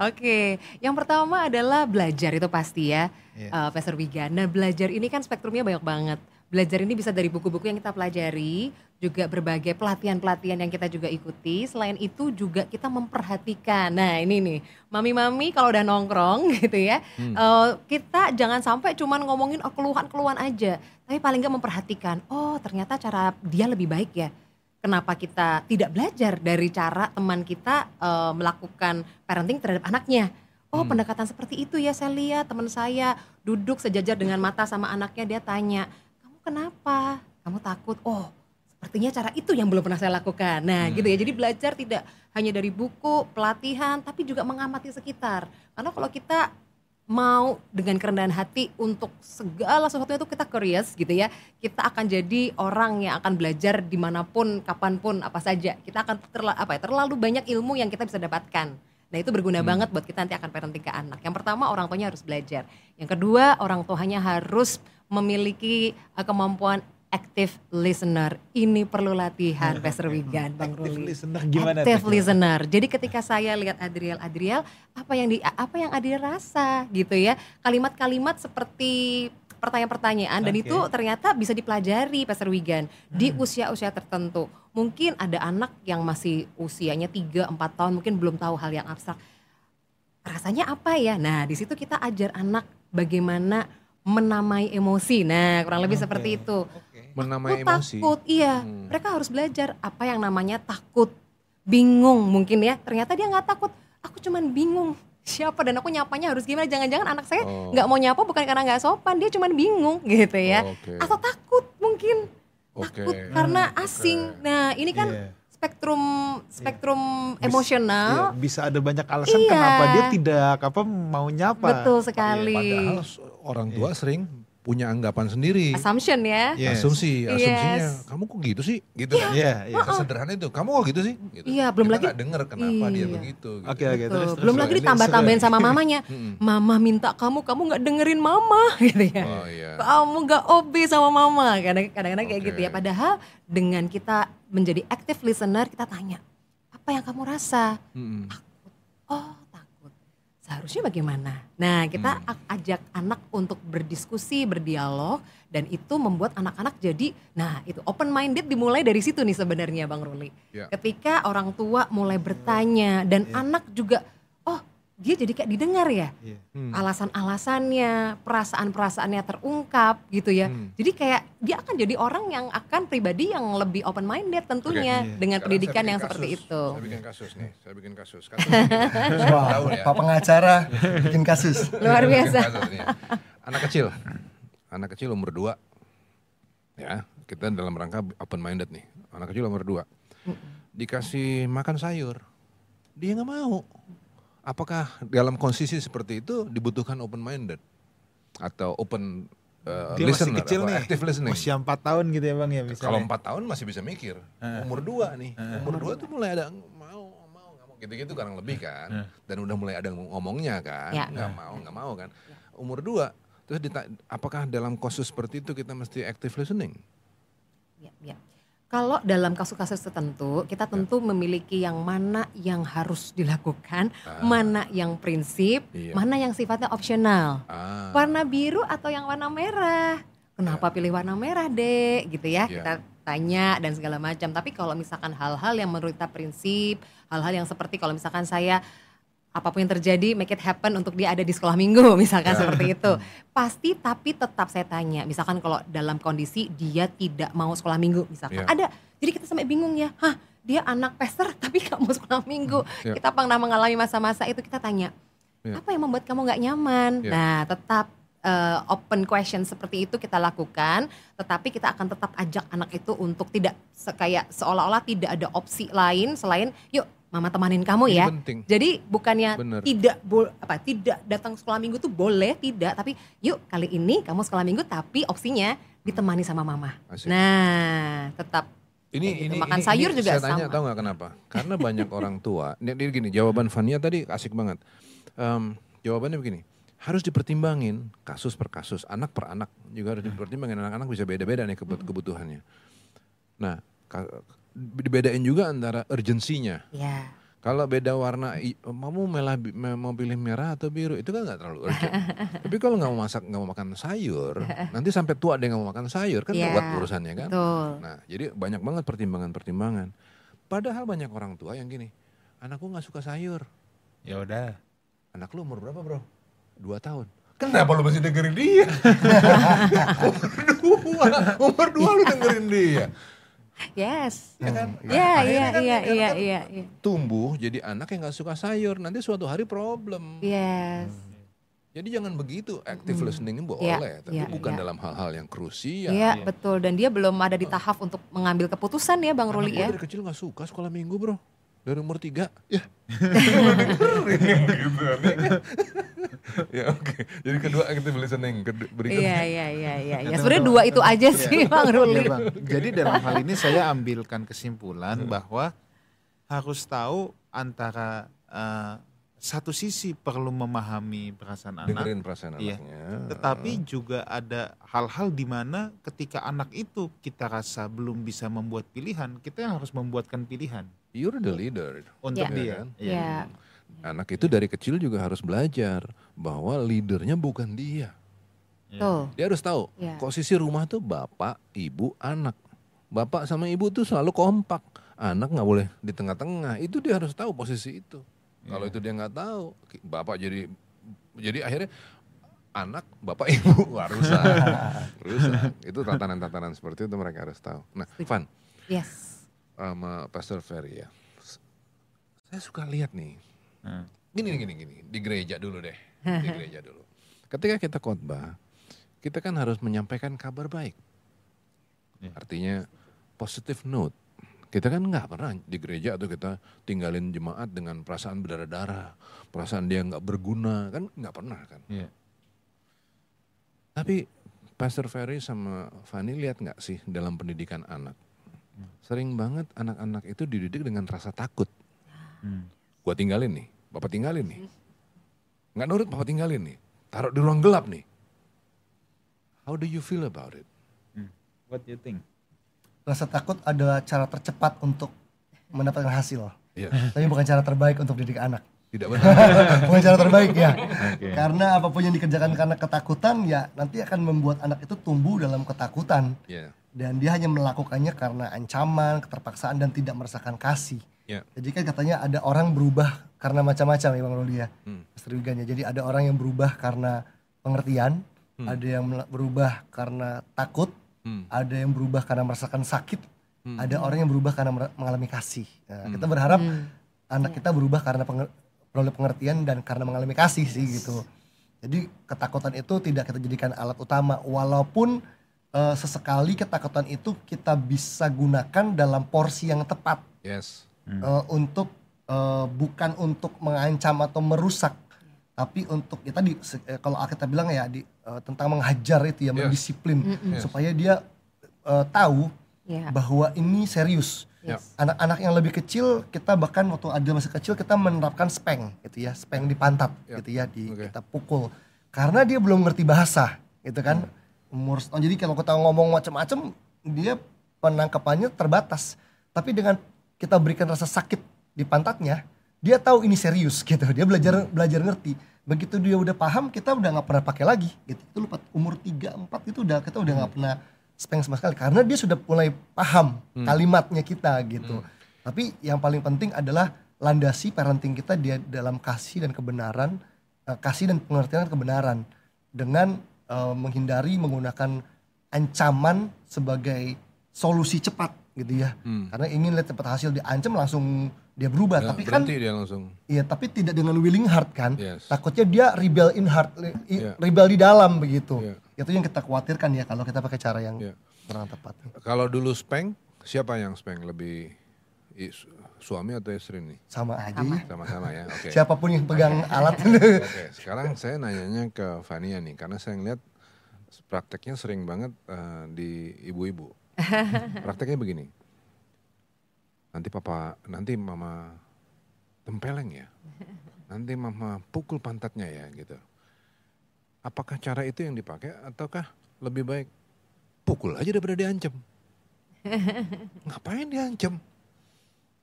Oke, yang pertama adalah belajar itu pasti ya, Iya. eh, Pastor Wigan. Nah belajar ini kan spektrumnya banyak banget. Belajar ini bisa dari buku-buku yang kita pelajari, juga berbagai pelatihan-pelatihan yang kita juga ikuti. Selain itu juga kita memperhatikan. Nah ini nih, mami-mami kalau udah nongkrong gitu ya, eh, kita jangan sampai cuman ngomongin oh, keluhan-keluhan aja. Tapi paling nggak memperhatikan, oh ternyata cara dia lebih baik ya. Kenapa kita tidak belajar dari cara teman kita eh, melakukan parenting terhadap anaknya? Oh pendekatan seperti itu ya saya lihat teman saya duduk sejajar dengan mata sama anaknya dia tanya, kenapa? Kamu takut? Oh sepertinya cara itu yang belum pernah saya lakukan. Nah gitu ya, jadi belajar tidak hanya dari buku, pelatihan, tapi juga mengamati sekitar. Karena kalau kita mau dengan kerendahan hati untuk segala sesuatu itu kita curious gitu ya. Kita akan jadi orang yang akan belajar di mana pun, kapan pun, apa saja. Kita akan terla, apa ya, terlalu banyak ilmu yang kita bisa dapatkan. Nah itu berguna Hmm. banget buat kita nanti akan parenting ke anak. Yang pertama orang tuanya harus belajar. Yang kedua orang tuanya harus memiliki uh, kemampuan active listener. Ini perlu latihan, Pastor Wigan, Bang Active Ruli. listener gimana active tuh? listener. Jadi ketika saya lihat Adriel, Adriel apa yang di apa yang Adriel rasa gitu ya. Kalimat-kalimat seperti pertanyaan-pertanyaan dan Oke. itu ternyata bisa dipelajari Pastor Wigan di Hmm. usia-usia tertentu. Mungkin ada anak yang masih usianya 3 4 tahun mungkin belum tahu hal yang abstrak. Rasanya apa ya? Nah, di situ kita ajar anak bagaimana menamai emosi. Nah, kurang lebih Oke. seperti itu. Oke. Menamai Aku emosi. takut, iya. Hmm. Mereka harus belajar apa yang namanya takut, bingung mungkin ya. Ternyata dia nggak takut. Aku cuman bingung siapa dan aku nyapanya harus gimana. Jangan-jangan anak saya Oh. nggak mau nyapa bukan karena nggak sopan, dia cuman bingung gitu ya. Oke. Atau takut mungkin Oke. takut karena Oke. asing. Nah ini kan Iya. spektrum spektrum Bis- emosional. Iya, bisa ada banyak alasan Iya. kenapa dia tidak apa mau nyapa. Betul Iya, sekali. Padahal s- orang tua sering punya anggapan sendiri. Assumption ya. Yes. Asumsi, asumsinya. Yes. Kamu kok gitu sih? Gitu kan. Iya, iya. Sesederhana itu. Kamu kok gitu sih? Gitu. Iya, belum Kita lagi- nggak dengar kenapa dia Iya. begitu. Gitu. Oke, oke. Betul. Terus, terus, Belum lagi ditambah-tambahin sama mamanya. Mama minta kamu, kamu nggak dengerin mama gitu ya. Oh iya. kamu gak obe sama mama kadang- kadang-kadang kayak Oke. gitu ya padahal dengan kita menjadi active listener kita tanya apa yang kamu rasa Mm-mm. oh takut seharusnya bagaimana nah kita Hmm. ajak anak untuk berdiskusi berdialog dan itu membuat anak-anak jadi nah itu open minded dimulai dari situ nih sebenarnya bang Ruli Ya. ketika orang tua mulai bertanya dan Ya. anak juga dia jadi kayak didengar ya Iya. Hmm. alasan-alasannya, perasaan-perasaannya terungkap gitu ya. Hmm. Jadi kayak dia akan jadi orang yang akan pribadi yang lebih open minded tentunya Oke, iya. dengan Sekarang pendidikan yang bikin seperti kasus. itu. Saya bikin kasus nih, saya bikin kasus. Kasus ini, Wah, tahu ya. Pak pengacara bikin kasus. Luar biasa. kasus. Anak kecil, anak kecil umur 2 ya kita dalam rangka open minded nih. Anak kecil umur 2 dikasih makan sayur, dia nggak mau. Apakah dalam kondisi seperti itu dibutuhkan open minded atau open uh, Dia masih listener kecil atau nih. active listening? Usia 4 tahun gitu ya Bang ya misalnya. Kalau empat tahun masih bisa mikir. Heeh. Umur dua nih, Heeh. umur dua tuh mulai ada mau mau nggak mau gitu-gitu kurang lebih kan. Dan udah mulai ada ngomongnya kan, Ya. nggak mau nggak mau kan. Umur dua, terus apakah dalam kasus seperti itu kita mesti active listening? Ya, ya. Kalau dalam kasus-kasus tertentu, kita tentu memiliki yang mana yang harus dilakukan, Ah. mana yang prinsip, Iya. mana yang sifatnya opsional. Ah, Warna biru atau yang warna merah? Kenapa pilih warna merah, Dek? Gitu ya. Iya. Kita tanya dan segala macam. Tapi kalau misalkan hal-hal yang menurut kita prinsip, hal-hal yang seperti kalau misalkan saya apa pun yang terjadi make it happen untuk dia ada di sekolah minggu misalkan Ya. seperti itu. Pasti tapi tetap saya tanya, misalkan kalau dalam kondisi dia tidak mau sekolah minggu misalkan. Ya. Ada. Jadi kita sampai bingung ya. Hah, dia anak pester tapi gak mau sekolah minggu. Ya. Kita pernah mengalami masa-masa itu kita tanya, Ya. apa yang membuat kamu nggak nyaman? Ya. Nah, tetap eh, open question seperti itu kita lakukan, tetapi kita akan tetap ajak anak itu untuk tidak kayak seolah-olah tidak ada opsi lain selain yuk mama temanin kamu ini ya. penting. Jadi bukannya Bener. tidak apa tidak datang sekolah minggu tuh boleh tidak, tapi yuk kali ini kamu sekolah minggu tapi opsinya ditemani sama mama. Asik. Nah, tetap Ini, gitu. ini, Makan ini- sayur ini juga saya tanya sama. tahu nggak kenapa? Karena banyak orang tua. Ini, ini gini, jawaban Fania tadi asik banget. Em, jawabannya begini, harus dipertimbangin kasus per kasus, anak per anak juga harus dipertimbangin. Anak-anak bisa beda-beda nih kebut- kebutuhannya. Nah, dibedain juga antara urgensinya. ya Kalau beda warna, i- kamu melah, mau pilih merah atau biru, itu kan nggak terlalu urgent. Tapi kalau nggak mau masak, nggak mau makan sayur, nanti sampai tua dia nggak mau makan sayur, kan Iya, buat urusannya kan. betul. Nah, jadi banyak banget pertimbangan-pertimbangan. Padahal banyak orang tua yang gini, anakku nggak suka sayur. Ya udah. Anak lu umur berapa bro? Dua tahun. Kenapa lu masih dengerin dia? umur dua, umur dua lu dengerin dia. Yes. Ya kan? Nah, Iya, iya, kan- iya, iya, kan iya, iya. Tumbuh jadi anak yang nggak suka sayur, nanti suatu hari problem. Yes. Jadi jangan begitu, active listening boleh, Iya, tapi iya, bukan iya. dalam hal-hal yang krusial. Iya betul dan dia belum ada di tahap untuk mengambil keputusan ya Bang Ruli ya. dari kecil nggak suka sekolah minggu bro, dari umur tiga. Ya, ya oke. Jadi kedua kita listening. Kedua, berikutnya. Iya iya iya iya. Ya sebenarnya dua itu aja sih Bang Iya, Ruli. Bang. Jadi dalam hal ini saya ambilkan kesimpulan bahwa harus tahu antara eh, satu sisi perlu memahami perasaan anak, Dengerin perasaan Iya. anaknya. tetapi juga ada hal-hal di mana ketika anak itu kita rasa belum bisa membuat pilihan, kita yang harus membuatkan pilihan You're the leader. untuk Ya. dia. kan? Iya. Ya. Anak itu dari kecil juga harus belajar bahwa leadernya bukan dia. Tuh. Dia harus tahu Ya. posisi rumah tuh bapak, ibu, anak. Bapak sama ibu tuh selalu kompak. Anak nggak boleh di tengah-tengah. Itu dia harus tahu posisi itu. Kalau Iya. itu dia nggak tahu, bapak jadi jadi akhirnya anak, bapak, ibu wah rusak. rusak. Itu tatanan-tatanan seperti itu mereka harus tahu. Nah. Van Yes. sama Pastor Ferry ya. Saya suka lihat nih Hmm. gini gini gini. Di gereja dulu deh. Di gereja dulu. Ketika kita khotbah kita kan harus menyampaikan kabar baik. Ya. artinya positive note. Kita kan nggak pernah di gereja atau kita tinggalin jemaat dengan perasaan berdarah-darah perasaan dia nggak berguna. Kan nggak pernah kan? Iya. tapi Pastor Ferry sama Fanny lihat nggak sih dalam pendidikan anak? Sering banget anak-anak itu dididik dengan rasa takut. Hmm. gua tinggalin nih, bapak tinggalin nih. Nggak nurut bapak tinggalin nih. Taruh di ruang gelap nih. How do you feel about it? What do you think? Rasa takut adalah cara tercepat untuk mendapatkan hasil. Iya, Tapi bukan cara terbaik untuk didik anak. tidak benar. bukan cara terbaik ya. Oke. Karena apa pun yang dikerjakan karena ketakutan ya nanti akan membuat anak itu tumbuh dalam ketakutan. Iya, Dan dia hanya melakukannya karena ancaman, keterpaksaan dan tidak merasakan kasih. iya. Jadi kan katanya ada orang berubah karena macam-macam ya Bang Ruli ya. Hmm. Ya. Jadi ada orang yang berubah karena pengertian, Hmm. ada yang berubah karena takut, Hmm. ada yang berubah karena merasakan sakit, Hmm. ada orang yang berubah karena mengalami kasih. Nah, Kita berharap Hmm. anak kita berubah karena penger- peroleh pengertian dan karena mengalami kasih sih gitu. Jadi ketakutan itu tidak kita jadikan alat utama walaupun eh, sesekali ketakutan itu kita bisa gunakan dalam porsi yang tepat Yes. eh, untuk eh, bukan untuk mengancam atau merusak tapi untuk ya tadi eh, kalau kita bilang ya di, eh, tentang menghajar itu ya Yes. mendisiplin Yes. supaya dia eh, tahu Ya. bahwa ini serius Yes. anak-anak yang lebih kecil kita bahkan waktu Adil masih kecil kita menerapkan speng gitu ya speng di pantat Ya, gitu ya di oke. kita pukul karena dia belum ngerti bahasa gitu kan umur setahun jadi kalau kita ngomong macam-macam dia penangkapannya terbatas tapi dengan kita berikan rasa sakit di pantatnya dia tahu ini serius gitu. Dia belajar belajar ngerti. Begitu dia udah paham kita udah nggak pernah pakai lagi. Gitu. Itu lupa umur 3 4 itu udah kita udah nggak pernah speng sama sekali. Karena dia sudah mulai paham kalimatnya kita gitu. Tapi yang paling penting adalah landasi parenting kita dia dalam kasih dan kebenaran eh, kasih dan pengertian kebenaran. Dengan eh, menghindari menggunakan ancaman sebagai solusi cepat gitu ya Hmm. karena ingin lihat cepat hasil diancam langsung dia berubah Ya, tapi kan dia langsung. Iya, tapi tidak dengan willing heart kan. Yes. Takutnya dia rebel in heart, Iya. rebel di dalam begitu. Iya. Itu yang kita khawatirkan ya kalau kita pakai cara yang Iya. kurang tepat. Kalau dulu speng, siapa yang speng lebih suami atau istri nih? Sama aja. Sama. Sama-sama ya. Oke. Siapa pun yang pegang alat. Oke, sekarang saya nanyanya ke Fania nih, karena saya ngeliat prakteknya sering banget eh, di ibu-ibu. Prakteknya begini, nanti papa, nanti mama tempeleng ya, nanti mama pukul pantatnya ya gitu. Apakah cara itu yang dipakai ataukah lebih baik pukul aja daripada diancam? Ngapain diancam?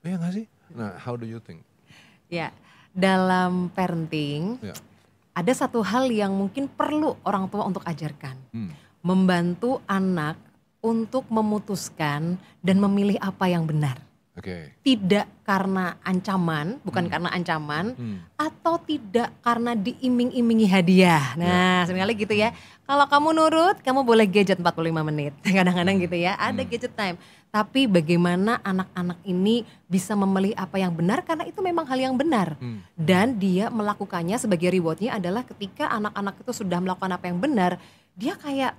Iya gak sih? Nah, how do you think? Ya, dalam parenting Ya. ada satu hal yang mungkin perlu orang tua untuk ajarkan. Hmm. Membantu anak untuk memutuskan dan memilih apa yang benar. Oke. Tidak karena ancaman, bukan karena ancaman, Hmm. atau tidak karena diiming-imingi hadiah. Nah, sebenarnya gitu ya. Kalau kamu nurut, kamu boleh gadget 45 menit. Kadang-kadang gitu ya, ada gadget time. Tapi bagaimana anak-anak ini bisa memilih apa yang benar karena itu memang hal yang benar. Hmm. Dan dia melakukannya sebagai rewardnya adalah ketika anak-anak itu sudah melakukan apa yang benar, dia kayak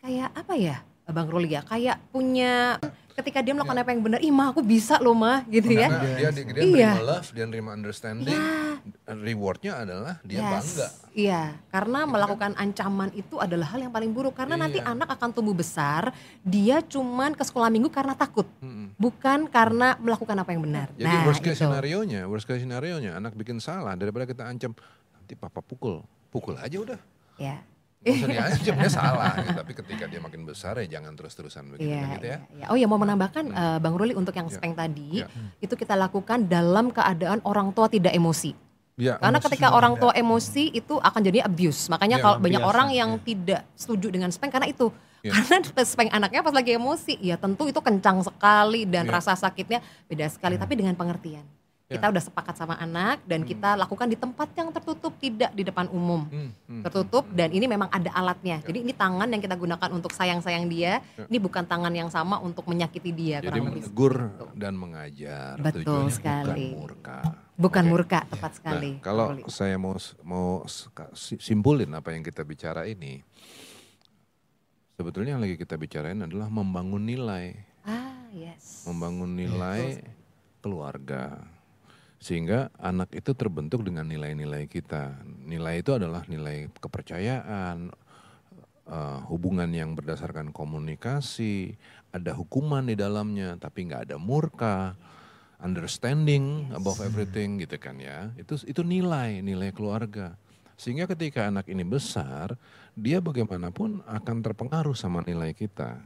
kayak apa ya, Bang Ruli ya, kayak punya ketika dia melakukan apa yang benar, ih mah aku bisa loh mah gitu ya. Karena dia, dia, dia Iya. nerima love, dia nerima understanding. Ya, rewardnya adalah dia Yes. bangga. Iya, karena melakukan ancaman itu adalah hal yang paling buruk karena nanti Iya. anak akan tumbuh besar, dia cuman ke sekolah minggu karena takut, Mm-mm. bukan karena melakukan apa yang benar. Jadi nah, worst case itu. scenario-nya, worst case scenario-nya anak bikin salah daripada kita ancam nanti papa pukul, pukul aja udah. Ya. Nggak diancam dia salah. gitu. Tapi ketika dia makin besar ya jangan terus-terusan begitu Iya, kan gitu ya. iya, iya. Oh ya mau menambahkan Hmm. eh, Bang Ruli untuk yang Iya. speng tadi, Iya. itu kita lakukan dalam keadaan orang tua tidak emosi. Ya, Karena ketika orang ada. tua emosi itu akan jadi abuse. Makanya Iya, kalau banyak biasa, orang yang iya. tidak setuju dengan speng karena itu. Iya. Karena speng anaknya pas lagi emosi, ya tentu itu kencang sekali dan Iya. rasa sakitnya beda sekali. Tapi dengan pengertian. Iya. Kita udah sepakat sama anak dan Hmm. kita lakukan di tempat yang tertutup, tidak di depan umum. Hmm, hmm, Tertutup hmm, dan ini memang ada alatnya. Jadi ini tangan yang kita gunakan untuk sayang-sayang dia. Ya. Ini bukan tangan yang sama untuk menyakiti dia. Jadi lebih menegur seperti itu. dan mengajar. Betul Tujuannya sekali. Bukan murka. Bukan Oke. murka, tepat sekali. Nah, kalau Ruli. saya mau mau si- simpulin apa yang kita bicara ini, sebetulnya yang lagi kita bicarain adalah membangun nilai, Ah, yes. membangun nilai keluarga, sehingga anak itu terbentuk dengan nilai-nilai kita. Nilai itu adalah nilai kepercayaan, eh, hubungan yang berdasarkan komunikasi, ada hukuman di dalamnya, tapi nggak ada murka, understanding above everything gitu kan ya. Itu itu nilai nilai keluarga. Sehingga ketika anak ini besar, dia bagaimanapun akan terpengaruh sama nilai kita.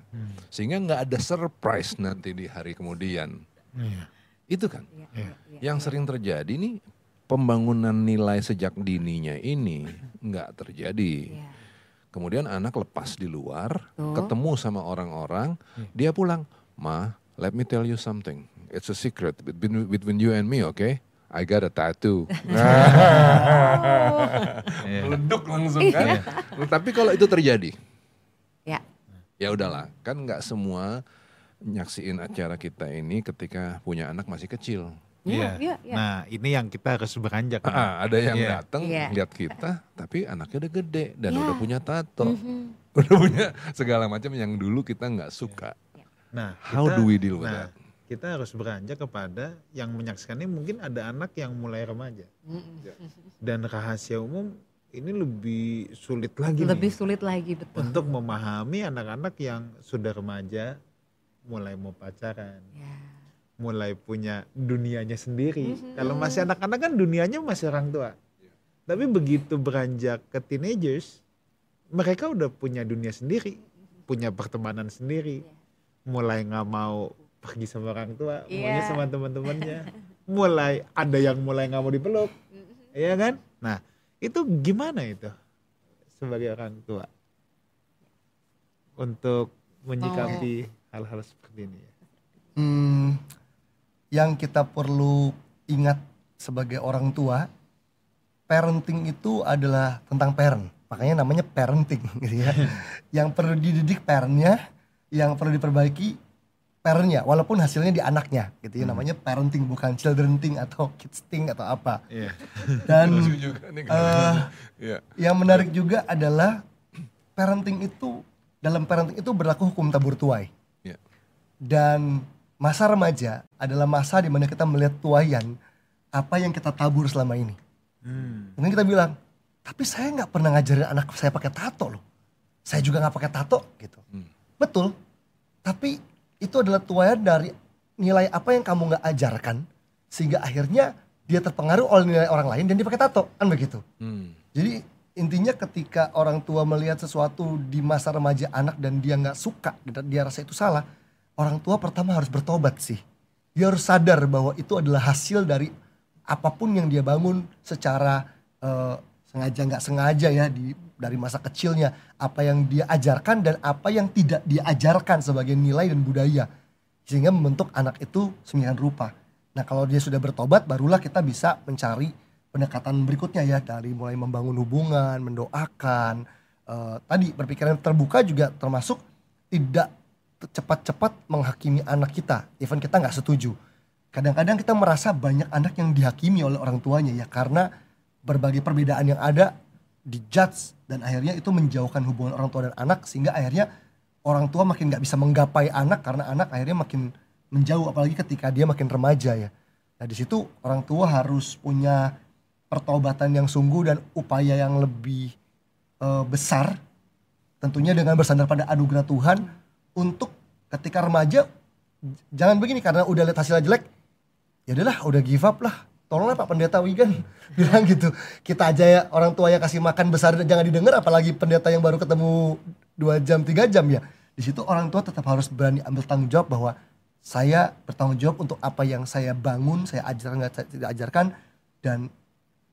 Sehingga nggak ada surprise nanti di hari kemudian. Iya. Itu kan Iya, Iya. iya, yang iya. sering terjadi nih pembangunan nilai sejak dininya ini nggak terjadi. Iya. Kemudian anak lepas di luar, Betul. ketemu sama orang-orang, dia pulang, "Ma, let me tell you something. It's a secret between, between you and me, okay? I got a tattoo." Iya. Meleduk langsung kan. Tapi kalau itu terjadi, Ya. ya udahlah, kan nggak semua nyaksiin acara kita ini ketika punya anak masih kecil. Iya, iya, iya. Nah, ini yang kita harus beranjak. nih. Ah, ada yang Iya. datang Iya. lihat kita, tapi anaknya udah gede dan Iya. udah punya tato, Mhm. udah punya segala macam yang dulu kita nggak suka. Nah, How kita- do we deal with nah, that? Kita harus beranjak kepada yang menyaksikan ini mungkin ada anak yang mulai remaja Mhm. dan rahasia umum ini lebih sulit lagi Lebih nih sulit lagi betul. untuk memahami anak-anak yang sudah remaja mulai mau pacaran, Ya. mulai punya dunianya sendiri. Mhm. Kalau masih anak-anak kan dunianya masih orang tua. Tapi begitu beranjak ke teenagers, mereka udah punya dunia sendiri, punya pertemanan sendiri, mulai nggak mau pergi sama orang tua, maunya Iya. sama teman-temannya, mulai ada yang mulai nggak mau dipeluk, ya kan? Nah itu gimana itu sebagai orang tua untuk menyikapi hal-hal seperti ini? Hmm, yang kita perlu ingat sebagai orang tua, parenting itu adalah tentang parent. Makanya namanya parenting gitu ya. yang perlu dididik parentnya, yang perlu diperbaiki parentnya, walaupun hasilnya di anaknya gitu ya. Namanya parenting bukan children thing atau kids thing atau apa. Iya. Dan nih. eh, Iya. yang menarik juga adalah parenting itu dalam parenting itu berlaku hukum tabur tuai. Dan masa remaja adalah masa di mana kita melihat tuayan apa yang kita tabur selama ini. Hmm. Mungkin kita bilang, tapi saya nggak pernah ngajarin anak saya pakai tato loh. Saya juga nggak pakai tato gitu. Hmm. Betul. Tapi itu adalah tuayan dari nilai apa yang kamu nggak ajarkan sehingga akhirnya dia terpengaruh oleh nilai orang lain dan dia pakai tato kan begitu. Hmm. Jadi intinya ketika orang tua melihat sesuatu di masa remaja anak dan dia nggak suka, dan dia rasa itu salah, orang tua pertama harus bertobat sih. Dia harus sadar bahwa itu adalah hasil dari apa pun yang dia bangun secara eh, sengaja nggak sengaja ya di dari masa kecilnya apa yang dia ajarkan dan apa yang tidak dia ajarkan sebagai nilai dan budaya sehingga membentuk anak itu sembilan rupa. Nah kalau dia sudah bertobat barulah kita bisa mencari pendekatan berikutnya ya dari mulai membangun hubungan, mendoakan. Eh, tadi berpikiran terbuka juga termasuk tidak cepat-cepat menghakimi anak kita, even kita nggak setuju. Kadang-kadang kita merasa banyak anak yang dihakimi oleh orang tuanya ya karena berbagai perbedaan yang ada dijudge dan akhirnya itu menjauhkan hubungan orang tua dan anak sehingga akhirnya orang tua makin nggak bisa menggapai anak karena anak akhirnya makin menjauh apalagi ketika dia makin remaja ya. Nah di situ orang tua harus punya pertobatan yang sungguh dan upaya yang lebih eh, besar tentunya dengan bersandar pada anugerah Tuhan untuk ketika remaja jangan begini karena udah lihat hasilnya jelek ya udahlah udah give up lah. Tolonglah Pak Pendeta Wigan bilang gitu. Kita aja ya orang tua yang kasih makan besar jangan didengar apalagi pendeta yang baru ketemu dua jam tiga jam ya. Di situ orang tua tetap harus berani ambil tanggung jawab bahwa saya bertanggung jawab untuk apa yang saya bangun saya ajarkan tidak ajarkan. Dan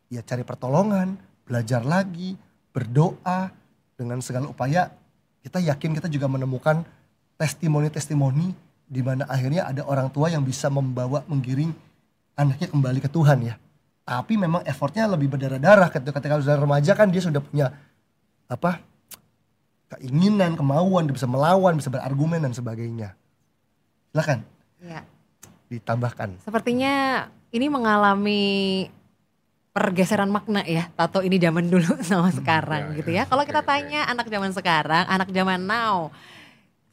ya cari pertolongan belajar lagi berdoa dengan segala upaya kita yakin kita juga menemukan testimoni-testimoni di mana akhirnya ada orang tua yang bisa membawa menggiring anaknya kembali ke Tuhan ya. Tapi memang effortnya lebih berdarah-darah ketika ketika sudah remaja kan dia sudah punya apa keinginan, kemauan, dia bisa melawan, bisa berargumen dan sebagainya. Silakan Ya. ditambahkan. Sepertinya ini mengalami pergeseran makna ya tato ini zaman dulu sama sekarang ya, gitu ya. ya. Kalau kita tanya anak zaman sekarang, anak zaman now,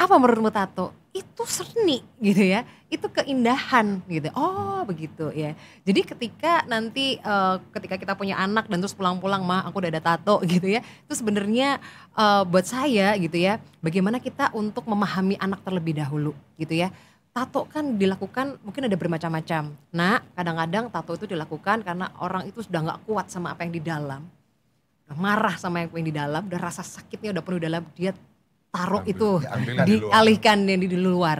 apa menurutmu tato? Itu seni gitu ya, itu keindahan gitu. Oh begitu ya. Jadi ketika nanti eh, ketika kita punya anak dan terus pulang-pulang mah aku udah ada tato gitu ya, itu sebenarnya eh, buat saya gitu ya, bagaimana kita untuk memahami anak terlebih dahulu gitu ya tato kan dilakukan mungkin ada bermacam-macam. Nah, kadang-kadang tato itu dilakukan karena orang itu sudah nggak kuat sama apa yang di dalam, udah marah sama yang di dalam, udah rasa sakitnya udah penuh dalam, dia taruh Ambil- itu di luar. dialihkan yang di, di luar.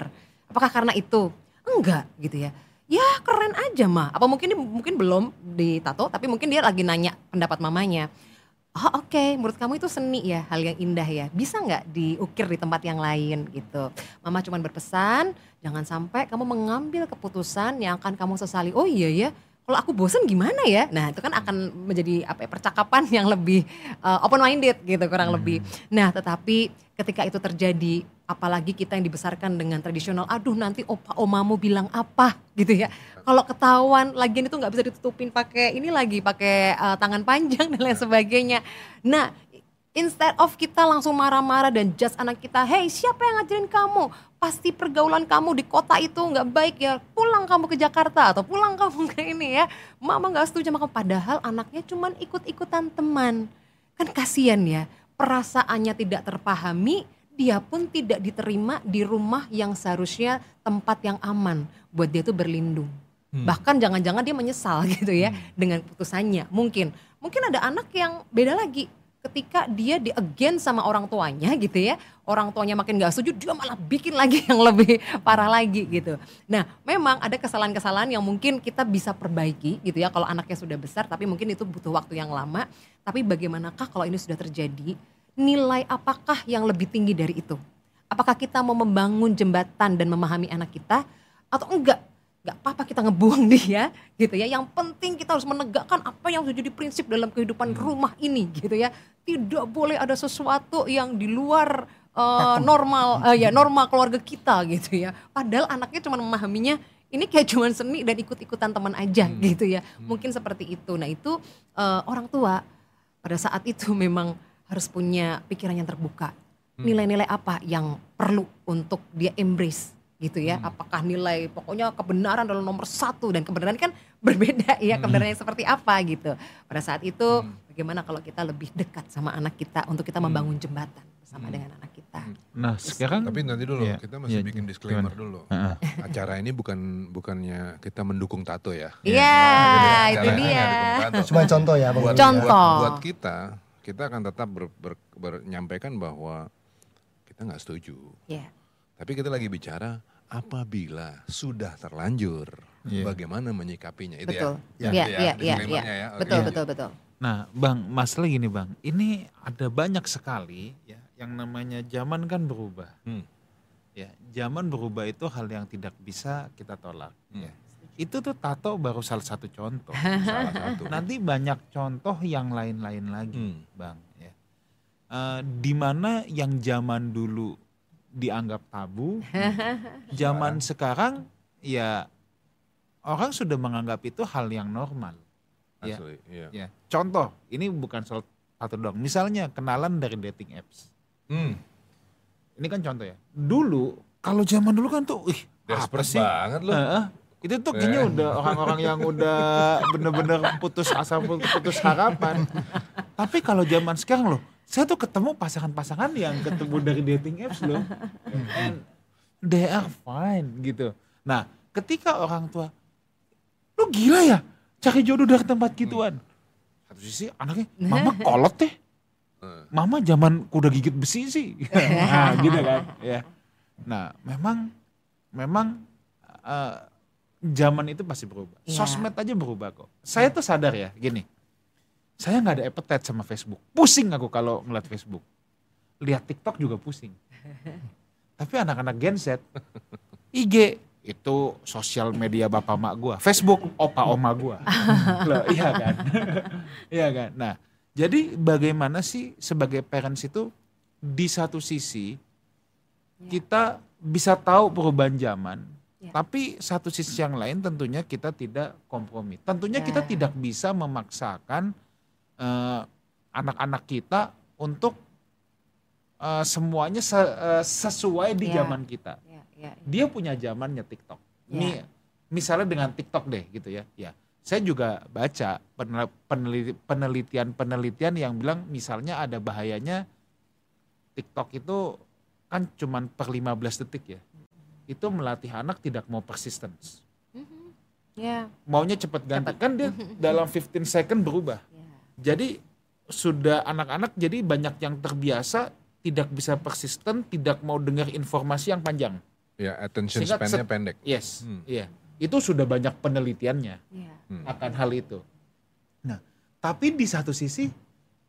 Apakah karena itu? Enggak gitu ya. Ya keren aja mah. Apa mungkin mungkin belum ditato, tapi mungkin dia lagi nanya pendapat mamanya. Oh oke, menurut kamu itu seni ya, hal yang indah ya. Bisa nggak diukir di tempat yang lain gitu. Mama cuma berpesan, jangan sampai kamu mengambil keputusan yang akan kamu sesali. Oh iya ya, kalau aku bosen gimana ya? Nah itu kan akan menjadi apa ya, percakapan yang lebih open minded gitu kurang lebih. Nah tetapi ketika itu terjadi, apalagi kita yang dibesarkan dengan tradisional, aduh nanti opa omamu bilang apa gitu ya. Kalau ketahuan lagian itu nggak bisa ditutupin pakai ini lagi pakai eh, tangan panjang dan lain sebagainya. Nah instead of kita langsung marah-marah dan judge anak kita, hey siapa yang ngajarin kamu? Pasti pergaulan kamu di kota itu nggak baik ya. Pulang kamu ke Jakarta atau pulang kamu ke ini ya. Mama nggak setuju sama kamu. Padahal anaknya cuman ikut-ikutan teman. Kan kasihan ya. Perasaannya tidak terpahami, dia pun tidak diterima di rumah yang seharusnya tempat yang aman buat dia tuh berlindung. Bahkan jangan-jangan dia menyesal gitu ya dengan putusannya. Mungkin mungkin ada anak yang beda lagi ketika dia di again sama orang tuanya gitu ya. Orang tuanya makin gak setuju dia malah bikin lagi yang lebih parah lagi gitu. Nah, memang ada kesalahan-kesalahan yang mungkin kita bisa perbaiki gitu ya kalau anaknya sudah besar tapi mungkin itu butuh waktu yang lama. Tapi bagaimanakah kalau ini sudah terjadi? Nilai apakah yang lebih tinggi dari itu? Apakah kita mau membangun jembatan dan memahami anak kita atau enggak? Enggak apa-apa kita ngebuang dia gitu ya. Yang penting kita harus menegakkan apa yang sudah jadi prinsip dalam kehidupan rumah ini gitu ya. Tidak boleh ada sesuatu yang di luar eh, normal eh, ya normal keluarga kita gitu ya. Padahal anaknya cuma memahaminya ini kayak cuman seni dan ikut-ikutan teman aja gitu ya. Mungkin seperti itu. Nah, itu eh, orang tua pada saat itu memang harus punya pikiran yang terbuka. Nilai-nilai apa yang perlu untuk dia embrace gitu ya. Apakah nilai pokoknya kebenaran adalah nomor satu dan kebenaran kan berbeda ya kebenaran yang seperti apa gitu. Pada saat itu bagaimana kalau kita lebih dekat sama anak kita untuk kita membangun jembatan bersama dengan anak kita. Nah sekarang Tapi nanti dulu Iya, kita masih iya, bikin disclaimer gimana? dulu. Heeh. Acara ini bukan bukannya kita mendukung tato ya. Iya, itu Acara ini dia. Cuma contoh ya buat. Contoh. buat, buat kita, kita akan tetap ber, ber, menyampaikan bahwa kita nggak setuju. Ya. Tapi kita lagi bicara apabila sudah terlanjur, Iya. bagaimana menyikapinya itu Betul. ya. Iya, Itu iya, iya, iya. ya. Betul, betul, betul. Nah, Bang, masalah gini, Bang. Ini ada banyak sekali ya yang namanya zaman kan berubah. Hmm. Ya, zaman berubah itu hal yang tidak bisa kita tolak. Hmm. Ya. Itu tuh tato baru salah satu contoh. Salah satu. Nanti banyak contoh yang lain-lain lagi, Hmm. Bang. Ya. Eh, di mana yang zaman dulu dianggap tabu, zaman sekarang ya orang sudah menganggap itu hal yang normal. Ya. Asli, iya. Ya, contoh, ini bukan soal satu doang. Misalnya kenalan dari dating apps. Hmm. Ini kan contoh ya. Dulu, kalau zaman dulu kan tuh, ih, apa sih? banget loh. Heeh. Itu tuh kayaknya udah orang-orang yang udah bener-bener putus asa, putus harapan. Tapi kalau zaman sekarang loh, saya tuh ketemu pasangan-pasangan yang ketemu dari dating apps loh. And they are fine gitu. Nah, ketika orang tua, lu gila ya cari jodoh dari tempat gituan. Satu sisi anaknya, mama kolot deh. Eh, Mama zaman kuda gigit besi sih. nah, gitu kan. Ya. Nah, memang memang eh, zaman itu pasti berubah. Iya. Sosmed aja berubah kok. Saya tuh sadar ya, gini. Saya nggak ada appetite sama Facebook. Pusing aku kalau ngeliat Facebook. Lihat TikTok juga pusing. Tapi anak-anak Gen Z, IG itu sosial media bapak mak gua, Facebook opa oma gua. Loh, iya kan? iya kan? Nah, jadi bagaimana sih sebagai parents itu di satu sisi Ya. kita bisa tahu perubahan zaman, Ya. tapi satu sisi yang lain tentunya kita tidak kompromi. Tentunya Ya. kita tidak bisa memaksakan eh, anak-anak kita untuk eh, semuanya se- eh, sesuai di Ya. zaman kita. Ya, ya, ya. Dia punya zamannya TikTok. Ya. Mi- misalnya dengan TikTok deh gitu ya. Ya, saya juga baca penel- peneliti- penelitian-penelitian yang bilang misalnya ada bahayanya TikTok itu kan cuman per 15 detik ya. Itu melatih anak tidak mau persistence. Mhm. Ya, Maunya cepet ganti. Cepet. Kan dia dalam 15 second berubah. Jadi sudah anak-anak jadi banyak yang terbiasa tidak bisa persisten, tidak mau dengar informasi yang panjang. Ya attention Sehingga span-nya pendek. Yes, Hmm. iya. Itu sudah banyak penelitiannya ya. Hmm. akan hal itu. Nah, tapi di satu sisi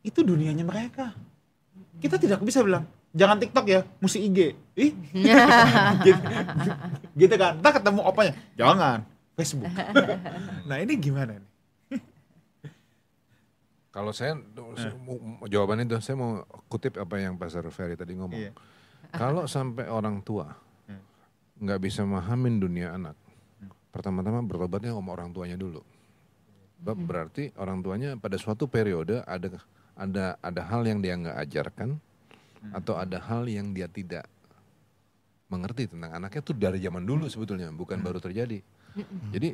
itu dunianya mereka. Kita tidak bisa bilang jangan TikTok ya, mesti IG. Ih, gitu, gitu kan. Entah ketemu opanya, jangan Facebook. nah ini gimana nih? Kalau saya mau- jawaban itu saya mau kutip apa yang Pastor Ferry tadi ngomong. Iya. Kalau sampai orang tua Hmm. nggak bisa memahamin dunia anak, pertama-tama bertobatnya sama orang tuanya dulu. Sebab Berarti orang tuanya pada suatu periode ada ada ada hal yang dia nggak ajarkan atau ada hal yang dia tidak mengerti tentang anaknya tuh dari zaman dulu sebetulnya bukan baru terjadi. Jadi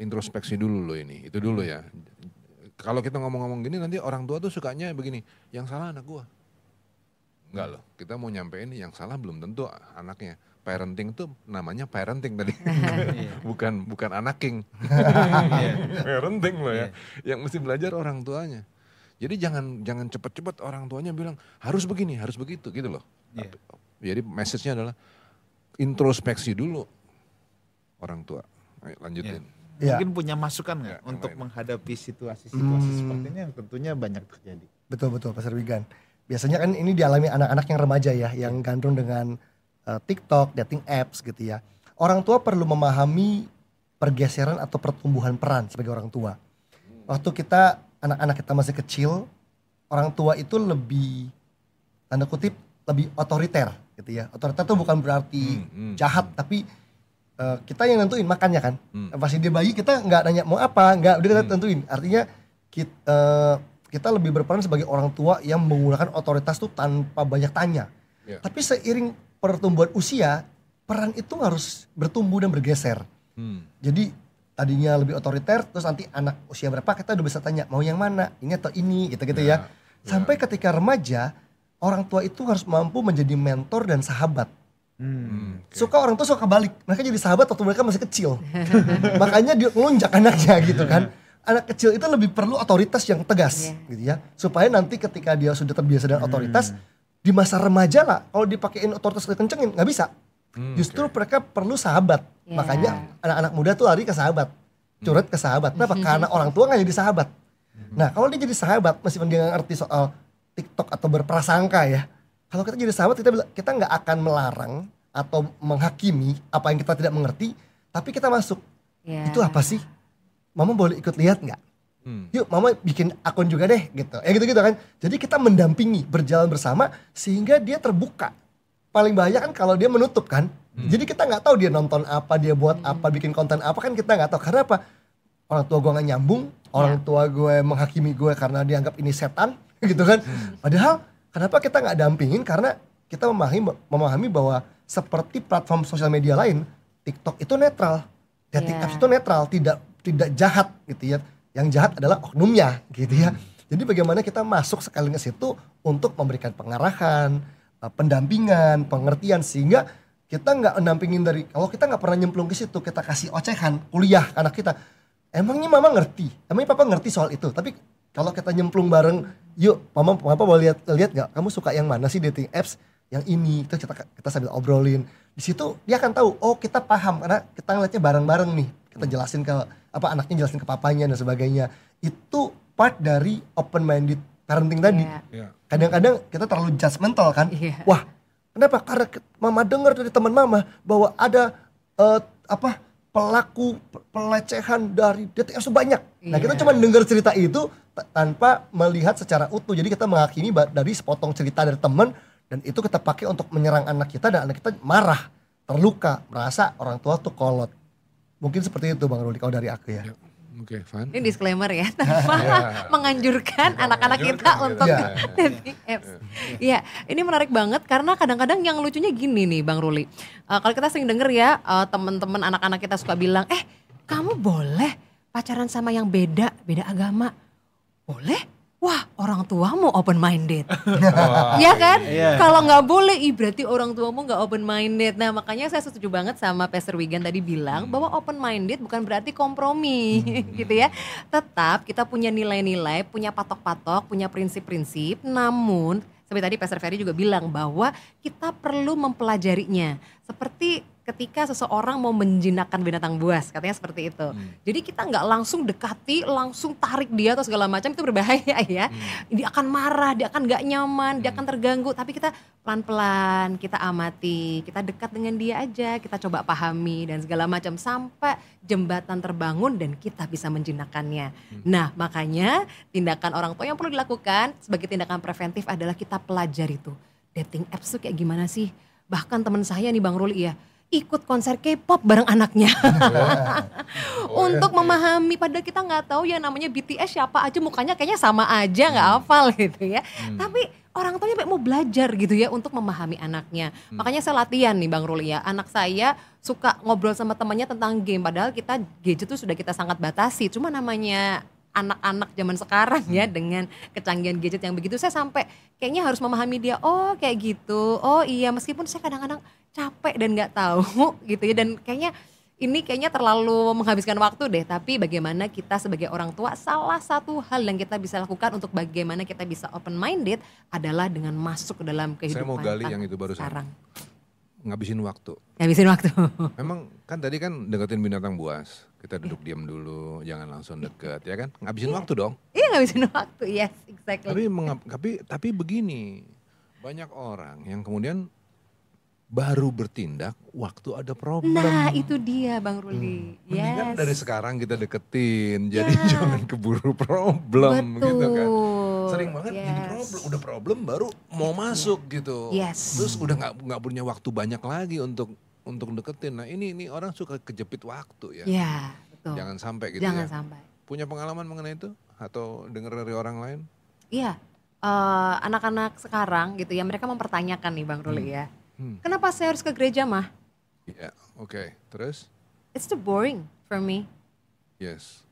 introspeksi dulu loh ini itu dulu ya. Kalau kita ngomong-ngomong gini nanti orang tua tuh sukanya begini, yang salah anak gua. Enggak loh, kita mau nyampein yang salah belum tentu anaknya. Parenting tuh namanya parenting tadi. bukan bukan anaking. parenting loh ya. Yang mesti belajar orang tuanya. Jadi jangan jangan cepet-cepet orang tuanya bilang harus begini, harus begitu gitu loh. Iya. Jadi message-nya adalah introspeksi dulu orang tua. Ayo lanjutin. Iya. Mungkin punya masukan nggak Ya, untuk menghadapi situasi-situasi Hmm. seperti ini yang tentunya banyak terjadi. Betul betul Pastor Wigan. Biasanya kan ini dialami anak-anak yang remaja ya, yang gandrung dengan uh, TikTok, dating apps gitu ya. Orang tua perlu memahami pergeseran atau pertumbuhan peran sebagai orang tua. Waktu kita anak-anak kita masih kecil, orang tua itu lebih tanda kutip lebih otoriter gitu ya. Otoriter itu bukan berarti Hmm, hmm. jahat, tapi uh, kita yang nentuin makannya kan. Hmm. Pasti dia bayi kita nggak nanya mau apa, nggak udah kita Hmm. tentuin. Artinya kita, kita lebih berperan sebagai orang tua yang menggunakan otoritas tuh tanpa banyak tanya. Ya. Tapi seiring pertumbuhan usia, peran itu harus bertumbuh dan bergeser. Hmm. Jadi tadinya lebih otoriter, terus nanti anak usia berapa kita udah bisa tanya mau yang mana, ini atau ini, gitu-gitu ya. Sampai ketika remaja, orang tua itu harus mampu menjadi mentor dan sahabat. Hmm, oke. Suka orang tuh suka balik. Mereka jadi sahabat waktu mereka masih kecil. Makanya dia ngelunjak anaknya gitu kan. Anak kecil itu lebih perlu otoritas yang tegas Iya. gitu ya. Supaya nanti ketika dia sudah terbiasa dengan otoritas di masa remaja lah kalau dipakein otoritas kencengin nggak bisa. Hmm, Justru oke. mereka perlu sahabat. Iya. Makanya anak-anak muda tuh lari ke sahabat. Curhat ke sahabat. Kenapa? Karena orang tua nggak jadi sahabat. Nah kalau dia jadi sahabat meskipun dia nggak ngerti soal TikTok atau berprasangka ya. Kalau kita jadi sahabat kita kita nggak akan melarang atau menghakimi apa yang kita tidak mengerti. Tapi kita masuk. Ya. Itu apa sih? Mama boleh ikut lihat nggak? Hmm. Yuk mama bikin akun juga deh gitu. Ya gitu-gitu kan. Jadi kita mendampingi, berjalan bersama sehingga dia terbuka. Paling bahaya kan kalau dia menutup kan. Jadi kita nggak tahu dia nonton apa, dia buat apa, bikin konten apa kan kita nggak tahu. Karena apa? Orang tua gue nggak nyambung, orang tua gue menghakimi gue karena dianggap ini setan gitu kan. Padahal kenapa kita nggak dampingin? Karena kita memahami memahami bahwa seperti platform sosial media lain, TikTok itu netral. Dating Iya. apps itu netral, tidak tidak jahat gitu ya. Yang jahat adalah oknumnya gitu ya. Jadi bagaimana kita masuk sekali ke situ untuk memberikan pengarahan, eh, pendampingan, pengertian sehingga kita nggak mendampingin dari kalau kita nggak pernah nyemplung ke situ kita kasih ocehan kuliah anak kita emangnya mama ngerti emangnya papa ngerti soal itu tapi kalau kita nyemplung bareng yuk mama papa mau lihat lihat nggak? Kamu suka yang mana sih dating apps yang ini? Itu kita kita sambil obrolin. Di situ dia akan tahu oh kita paham karena kita ngeliatnya bareng-bareng nih. Kita jelasin ke apa anaknya jelasin ke papanya dan sebagainya. Itu part dari open minded parenting tadi. Iya. Ya. kadang-kadang kita terlalu judgmental kan? Iya. wah kenapa? Karena mama dengar dari teman mama bahwa ada eh, apa pelaku pe- pelecehan dari apps banyak nah kita Iya. cuma dengar cerita itu tanpa melihat secara utuh. Jadi kita menghakimi dari sepotong cerita dari teman dan itu kita pakai untuk menyerang anak kita dan anak kita marah terluka merasa orang tua tuh kolot. Mungkin seperti itu bang Ruli kalau dari aku ya Oke, Van. Ini disclaimer ya, tanpa Ya. menganjurkan anak-anak kita Menganjurkan untuk gitu. dating apps. Iya, ini menarik banget karena kadang-kadang yang lucunya gini nih Bang Ruli. Eh, kalau kita sering denger ya eh, teman-teman anak-anak kita suka bilang, "Eh, kamu boleh pacaran sama yang beda, beda agama." Boleh? Wah, orang tuamu open minded. Iya kan? Iya. Kalau nggak boleh, ih berarti orang tuamu nggak open minded. Nah makanya saya setuju banget sama Pastor Wigan tadi bilang bahwa open minded bukan berarti kompromi, gitu ya. Tetap kita punya nilai-nilai, punya patok-patok, punya prinsip-prinsip. Namun seperti tadi Pastor Ferry juga bilang bahwa kita perlu mempelajarinya. Seperti ketika seseorang mau menjinakkan binatang buas, katanya seperti itu. Jadi kita nggak langsung dekati, langsung tarik dia atau segala macam itu berbahaya ya. Dia akan marah, dia akan nggak nyaman, dia akan terganggu. Tapi kita pelan-pelan, kita amati, kita dekat dengan dia aja, kita coba pahami dan segala macam sampai jembatan terbangun dan kita bisa menjinakkannya. Nah makanya tindakan orang tua yang perlu dilakukan sebagai tindakan preventif adalah kita pelajari tuh dating apps tuh kayak gimana sih. Bahkan teman saya nih Bang Ruli ya ikut konser K-pop bareng anaknya. Untuk memahami padahal kita nggak tahu yang namanya BTS siapa aja mukanya kayaknya sama aja nggak hafal gitu ya. Tapi orang tuanya sampai mau belajar gitu ya untuk memahami anaknya. Makanya saya latihan nih bang Ruli ya. Anak saya suka ngobrol sama temannya tentang game padahal kita gadget tuh sudah kita sangat batasi. Cuma namanya anak-anak zaman sekarang ya dengan kecanggihan gadget yang begitu. Saya sampai kayaknya harus memahami dia oh kayak gitu. Oh iya meskipun saya kadang-kadang capek dan nggak tahu gitu ya. Dan kayaknya ini kayaknya terlalu menghabiskan waktu deh. Tapi bagaimana kita sebagai orang tua salah satu hal yang kita bisa lakukan untuk bagaimana kita bisa open minded adalah dengan masuk ke dalam kehidupan Saya mau gali yang itu barusan. sekarang. Ngabisin waktu. habisin waktu. Memang kan tadi kan deketin binatang buas. Kita duduk diam dulu, jangan langsung deket, ya kan? Ngabisin waktu dong. iya ngabisin waktu yes exactly Tapi mengap- tapi tapi begini, banyak orang yang kemudian baru bertindak waktu ada problem. nah itu dia bang Ruli Mendingan yes dari sekarang kita deketin, jadi Ya. jangan keburu problem betul gitu kan. Sering banget jadi Yes. problem, udah problem baru mau masuk gitu. Yes. Terus udah nggak nggak punya waktu banyak lagi untuk untuk deketin. Nah ini ini orang suka kejepit waktu ya. ya betul Jangan sampai gitu jangan ya. sampai Punya pengalaman mengenai itu atau dengar dari orang lain? Iya, eh, anak-anak sekarang gitu ya mereka mempertanyakan nih Bang Ruli ya. Hmm. Kenapa saya harus ke gereja mah? Iya, oke. Terus? It's too boring for me. Yes.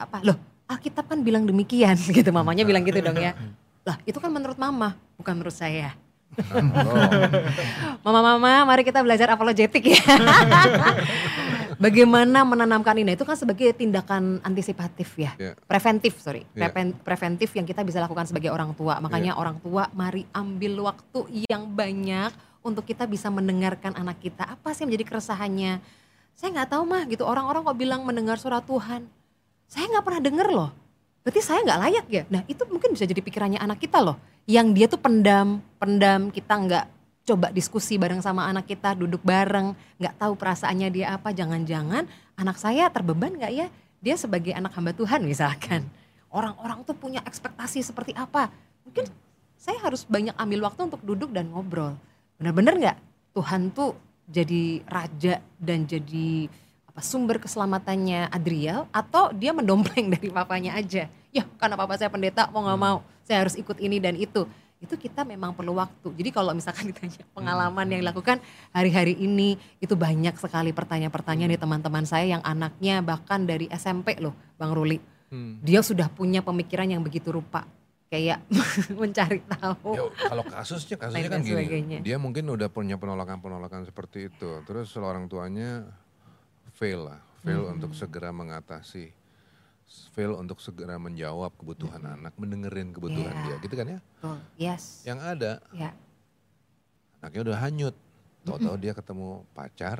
Apa? Loh, Alkitab kan bilang demikian gitu mamanya bilang gitu dong ya. Lah, itu kan menurut mama, bukan menurut saya. Mama-mama, mari kita belajar apologetik ya. Bagaimana menanamkan ini? Itu kan sebagai tindakan antisipatif ya. Iya. Preventif, sorry. Iya. Preven- Preventif yang kita bisa lakukan sebagai orang tua. Makanya orang tua mari ambil waktu yang banyak untuk kita bisa mendengarkan anak kita. Apa sih yang menjadi keresahannya? Saya nggak tahu mah gitu. Orang-orang kok bilang mendengar suara Tuhan. Saya nggak pernah denger loh. Berarti saya nggak layak ya? Nah itu mungkin bisa jadi pikirannya anak kita loh. Yang dia tuh pendam, pendam kita nggak coba diskusi bareng sama anak kita, duduk bareng, nggak tahu perasaannya dia apa, jangan-jangan anak saya terbeban nggak ya? Dia sebagai anak hamba Tuhan misalkan. Orang-orang tuh punya ekspektasi seperti apa? Mungkin saya harus banyak ambil waktu untuk duduk dan ngobrol. Bener-bener nggak Tuhan tuh jadi raja dan jadi apa sumber keselamatannya Adriel atau dia mendompleng dari papanya aja? Ya karena papa saya pendeta mau nggak mau saya harus ikut ini dan itu. itu kita memang perlu waktu. Jadi kalau misalkan ditanya pengalaman yang dilakukan hari-hari ini itu banyak sekali pertanyaan-pertanyaan dari teman-teman saya yang anaknya bahkan dari SMP loh, Bang Ruli. Hmm. Dia sudah punya pemikiran yang begitu rupa, kayak mencari tahu. Ya, kalau kasusnya kasusnya kan gini, sebagainya. dia mungkin udah punya penolakan-penolakan seperti itu, terus orang tuanya fail lah, fail Hmm. untuk segera mengatasi, fail untuk segera menjawab kebutuhan anak, mendengerin kebutuhan Hmm. Iya. dia, gitu kan ya? Betul. Yes. Yang ada Ya. anaknya udah hanyut, tahu-tahu dia ketemu pacar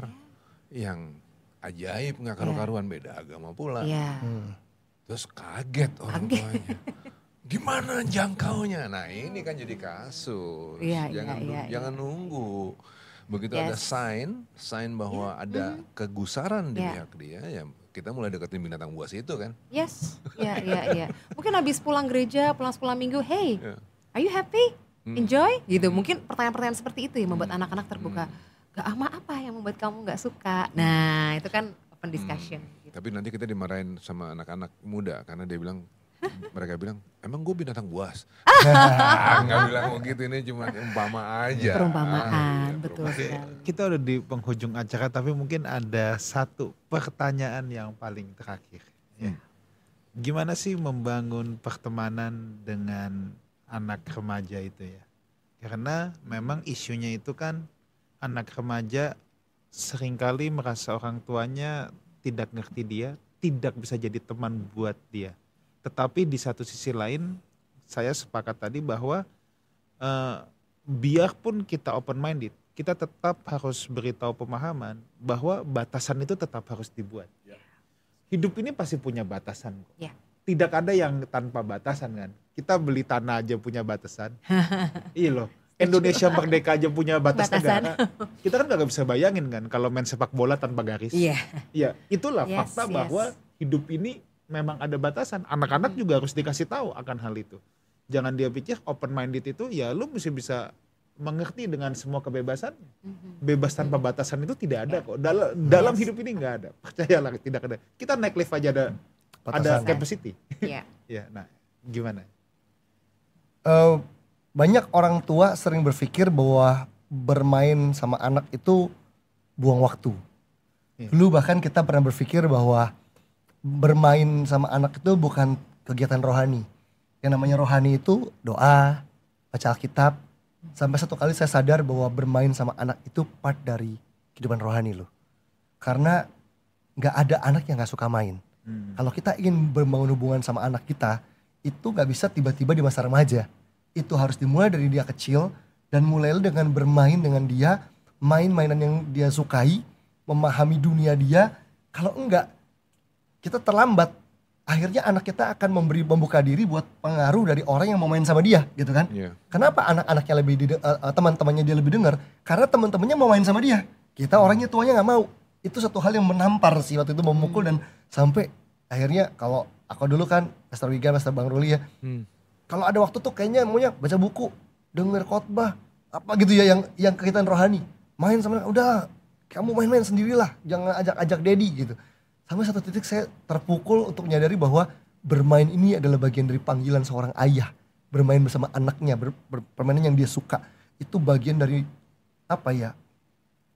yang ajaib nggak karu-karuan beda agama pula, Iya. Hmm. terus kaget orang Kaget. tuanya. Gimana jangkaunya? Nah ini kan jadi kasus. Iya, iya, jangan iya, iya. jangan nunggu. Begitu ada Yes. sign, sign bahwa ada kegusaran di Iya. pihak dia, ya kita mulai deketin binatang buas itu kan. Yes, ya, ya, ya. Mungkin habis pulang gereja, pulang sekolah minggu, hey, Ya. are you happy? Hmm. Enjoy? Gitu. Mungkin pertanyaan-pertanyaan seperti itu yang membuat anak-anak terbuka. Hmm. Gak ama apa yang membuat kamu gak suka? Nah, itu kan open discussion. gitu. Tapi nanti kita dimarahin sama anak-anak muda karena dia bilang mereka bilang emang gue binatang buas. Nggak bilang begitu ini cuma umpama aja. Perumpamaan, Ah, iya, betul sekali. Kita udah di penghujung acara tapi mungkin ada satu pertanyaan yang paling terakhir. ya. Gimana sih membangun pertemanan dengan anak remaja itu ya? Karena memang isunya itu kan anak remaja sering kali merasa orang tuanya tidak ngerti dia, tidak bisa jadi teman buat dia. Tetapi di satu sisi lain saya sepakat tadi bahwa eh, biarpun kita open minded, kita tetap harus beritahu pemahaman bahwa batasan itu tetap harus dibuat. Hidup ini pasti punya batasan. kok. Ya. Tidak ada yang tanpa batasan kan. Kita beli tanah aja punya batasan. iya loh. Indonesia merdeka aja punya batas Batasan. negara. Kita kan nggak bisa bayangin kan kalau main sepak bola tanpa garis. Iya. Iya, itulah Yes, fakta yes. bahwa hidup ini memang ada batasan. Anak-anak Hmm. juga harus dikasih tahu akan hal itu. Jangan dia pikir open minded itu ya lu mesti bisa mengerti dengan semua kebebasannya. Mhm. Bebas tanpa batasan itu tidak ada kok. Dalam dalam Yes. hidup ini nggak ada. Percayalah tidak ada. Kita naik lift aja ada ada Batasan. capacity. Iya. ya, nah gimana? Eh, banyak orang tua sering berpikir bahwa bermain sama anak itu buang waktu. Iya. Dulu bahkan kita pernah berpikir bahwa bermain sama anak itu bukan kegiatan rohani. Yang namanya rohani itu doa, baca Alkitab. Sampai satu kali saya sadar bahwa bermain sama anak itu part dari kehidupan rohani loh. Karena nggak ada anak yang nggak suka main. Hmm. Kalau kita ingin membangun hubungan sama anak kita, itu nggak bisa tiba-tiba di masa remaja. Itu harus dimulai dari dia kecil dan mulai dengan bermain dengan dia, main mainan yang dia sukai, memahami dunia dia. Kalau enggak, kita terlambat. Akhirnya anak kita akan memberi membuka diri buat pengaruh dari orang yang mau main sama dia, gitu kan? Iya. Kenapa anak-anaknya lebih eh, teman-temannya dia lebih dengar? Karena teman-temannya mau main sama dia. Kita orangnya tuanya nggak mau. Itu satu hal yang menampar sih waktu itu memukul dan sampai akhirnya kalau aku dulu kan Pastor Wigan, Pastor Bang Ruli ya. Hmm. Kalau ada waktu tuh kayaknya maunya baca buku, denger khotbah, apa gitu ya yang yang kegiatan rohani. Main sama udah kamu main-main sendirilah, jangan ajak-ajak Dedi gitu. Sampai satu titik saya terpukul untuk menyadari bahwa bermain ini adalah bagian dari panggilan seorang ayah. Bermain bersama anaknya, ber, ber- permainan yang dia suka. Itu bagian dari apa ya?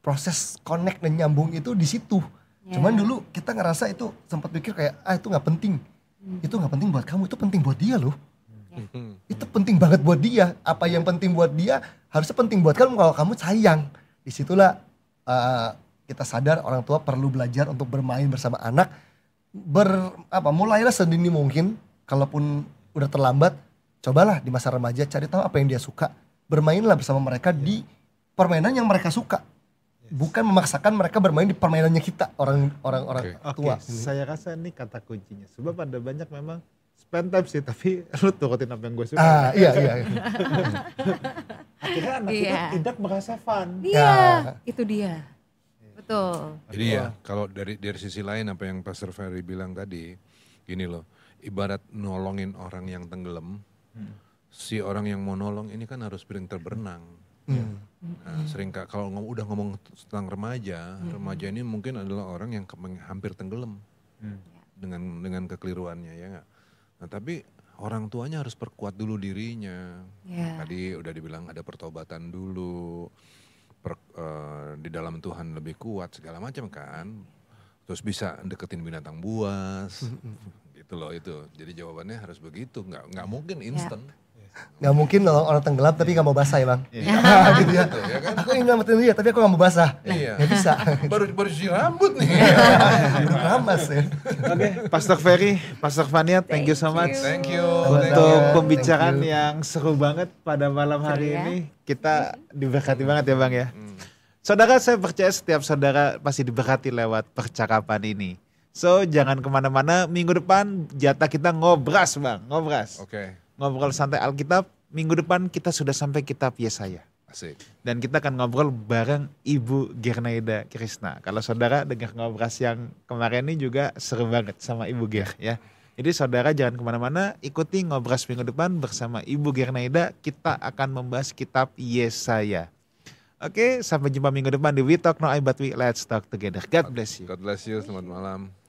Proses connect dan nyambung itu di situ. Ya. Cuman dulu kita ngerasa itu sempat pikir kayak ah itu nggak penting. Itu nggak penting buat kamu, itu penting buat dia loh. Hmm. Itu penting banget buat dia. Apa yang penting buat dia harusnya penting buat kamu kalau kamu sayang. Di situlah uh, kita sadar orang tua perlu belajar untuk bermain bersama anak. Ber apa mulailah sedini mungkin. Kalaupun udah terlambat, cobalah di masa remaja cari tahu apa yang dia suka. Bermainlah bersama mereka di permainan yang mereka suka. Bukan memaksakan mereka bermain di permainannya kita orang orang orang Oke, tua. saya rasa ini kata kuncinya. Sebab ada banyak memang spend time sih, tapi lu turutin apa yang gue suka. Ah iya iya. iya. Akhirnya anak Iya. itu tidak merasa fun. Iya, Ya. itu dia. Betul. Jadi ya kalau dari dari sisi lain apa yang Pastor Ferry bilang tadi, gini loh, ibarat nolongin orang yang tenggelam, si orang yang mau nolong ini kan harus pintar berenang. Hmm. Nah, sering kak kalau ngom- udah ngomong tentang remaja, remaja ini mungkin adalah orang yang ke- hampir tenggelam Hmm. dengan dengan kekeliruannya ya nggak. Nah tapi orang tuanya harus perkuat dulu dirinya. Ya. Tadi udah dibilang ada pertobatan dulu, per- eh, di dalam Tuhan lebih kuat segala macam kan. Terus bisa deketin binatang buas, gitu loh itu. Jadi jawabannya harus begitu, nggak nggak mungkin instan. Nggak mungkin kalau orang tenggelam tapi nggak mau basah ya bang. Iya. gitu ya. Gitu, ya kan? Aku ingin nyelamatin dia tapi aku nggak mau basah. Iya. Nggak bisa. Baru baru cuci rambut nih. Ramas ya. Oke, Pastor Ferry, Pastor Fania, thank you so much. Thank you. Untuk Thank you. pembicaraan Thank you. yang seru banget pada malam hari ya. ini. Kita diberkati banget ya Bang ya. Hmm. Saudara, saya percaya setiap saudara pasti diberkati lewat percakapan ini. So, jangan ke mana-mana. Minggu depan jatah kita ngobras Bang, ngobras. Oke, Ngobrol santai Alkitab. Minggu depan kita sudah sampai kitab Yesaya. asik. Dan kita akan ngobrol bareng Ibu Gernaida Krisna. Kalau saudara dengar ngobras yang kemarin ini juga seru banget sama Ibu Ger ya. Jadi saudara jangan ke mana-mana, ikuti ngobras minggu depan bersama Ibu Gernaida. Kita akan membahas kitab Yesaya. Oke, sampai jumpa minggu depan di We Talk No I But We Let's Talk Together. God bless you. God bless you. Selamat malam.